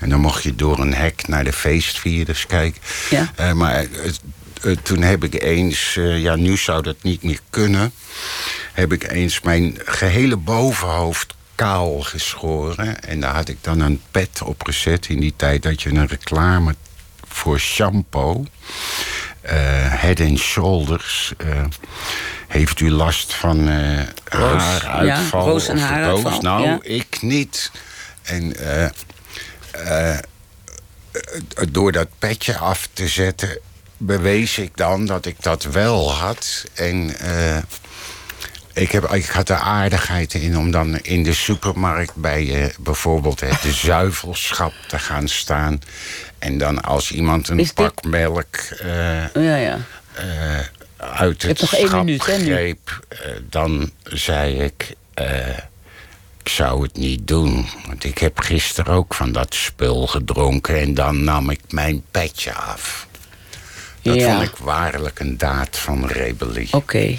En dan mocht je door een hek naar de feestvierders kijken. Ja. Eh, maar eh, eh, toen heb ik eens, eh, ja, nu zou dat niet meer kunnen. Heb ik eens mijn gehele bovenhoofd kaal geschoren. En daar had ik dan een pet op gezet. In die tijd dat je een reclame voor shampoo. eh, head and Shoulders. heeft u last van Roos, haaruitval? ja, roos en of haaruitval, roos? Nou, ja. ik niet. En door dat petje af te zetten, bewees ik dan dat ik dat wel had. En eh, ik, heb, ik had de aardigheid in om dan in de supermarkt bij eh, bijvoorbeeld het de zuivelschap te gaan staan. En dan als iemand een dit- pak melk eh, Ja, ja. uit het schap minuut, greep, dan zei ik... ik zou het niet doen, want ik heb gisteren ook van dat spul gedronken... en dan nam ik mijn petje af. Dat Ja. vond ik waarlijk een daad van rebellie. Oké.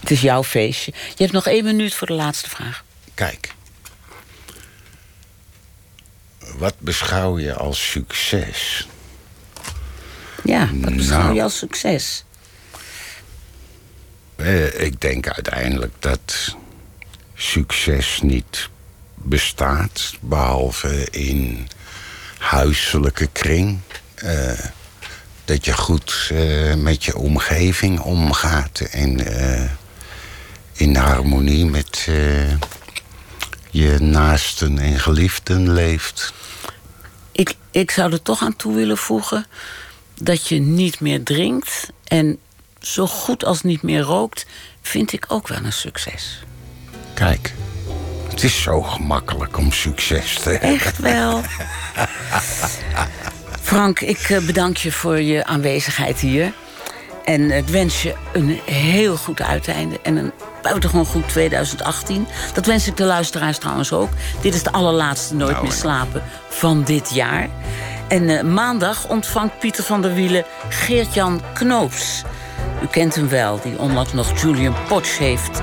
Het is jouw feestje. Je hebt nog één minuut voor de laatste vraag. Kijk. Wat beschouw je als succes? Ja, wat beschouw Nou. je als succes? Eh, ik denk uiteindelijk dat succes niet bestaat, behalve in huiselijke kring. Eh, dat je goed eh, met je omgeving omgaat en eh, in harmonie met eh, je naasten en geliefden leeft. Ik, ik zou er toch aan toe willen voegen dat je niet meer drinkt en zo goed als niet meer rookt, vind ik ook wel een succes. Kijk, het is zo gemakkelijk om succes te hebben. Echt wel. Frank, ik eh, bedank je voor je aanwezigheid hier. En ik wens je een heel goed uiteinde en een buitengewoon goed 2018. Dat wens ik de luisteraars trouwens ook. Dit is de allerlaatste Nooit Nou, meer en- slapen van dit jaar. En eh, maandag ontvangt Pieter van der Wielen Geert-Jan Knoops. U kent hem wel, die onlangs nog Julian Potsch heeft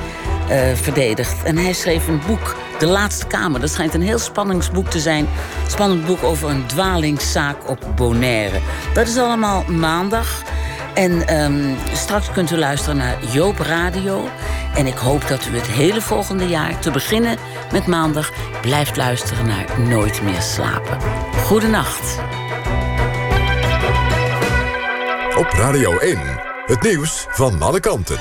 eh, verdedigd. En hij schreef een boek, De Laatste Kamer. Dat schijnt een heel spanningsboek te zijn. Spannend boek over een dwalingszaak op Bonaire. Dat is allemaal maandag. En ehm, straks kunt u luisteren naar Joop Radio. En ik hoop dat u het hele volgende jaar, te beginnen met maandag, blijft luisteren naar Nooit meer slapen. Goedenacht. Op Radio 1, het nieuws van alle kanten.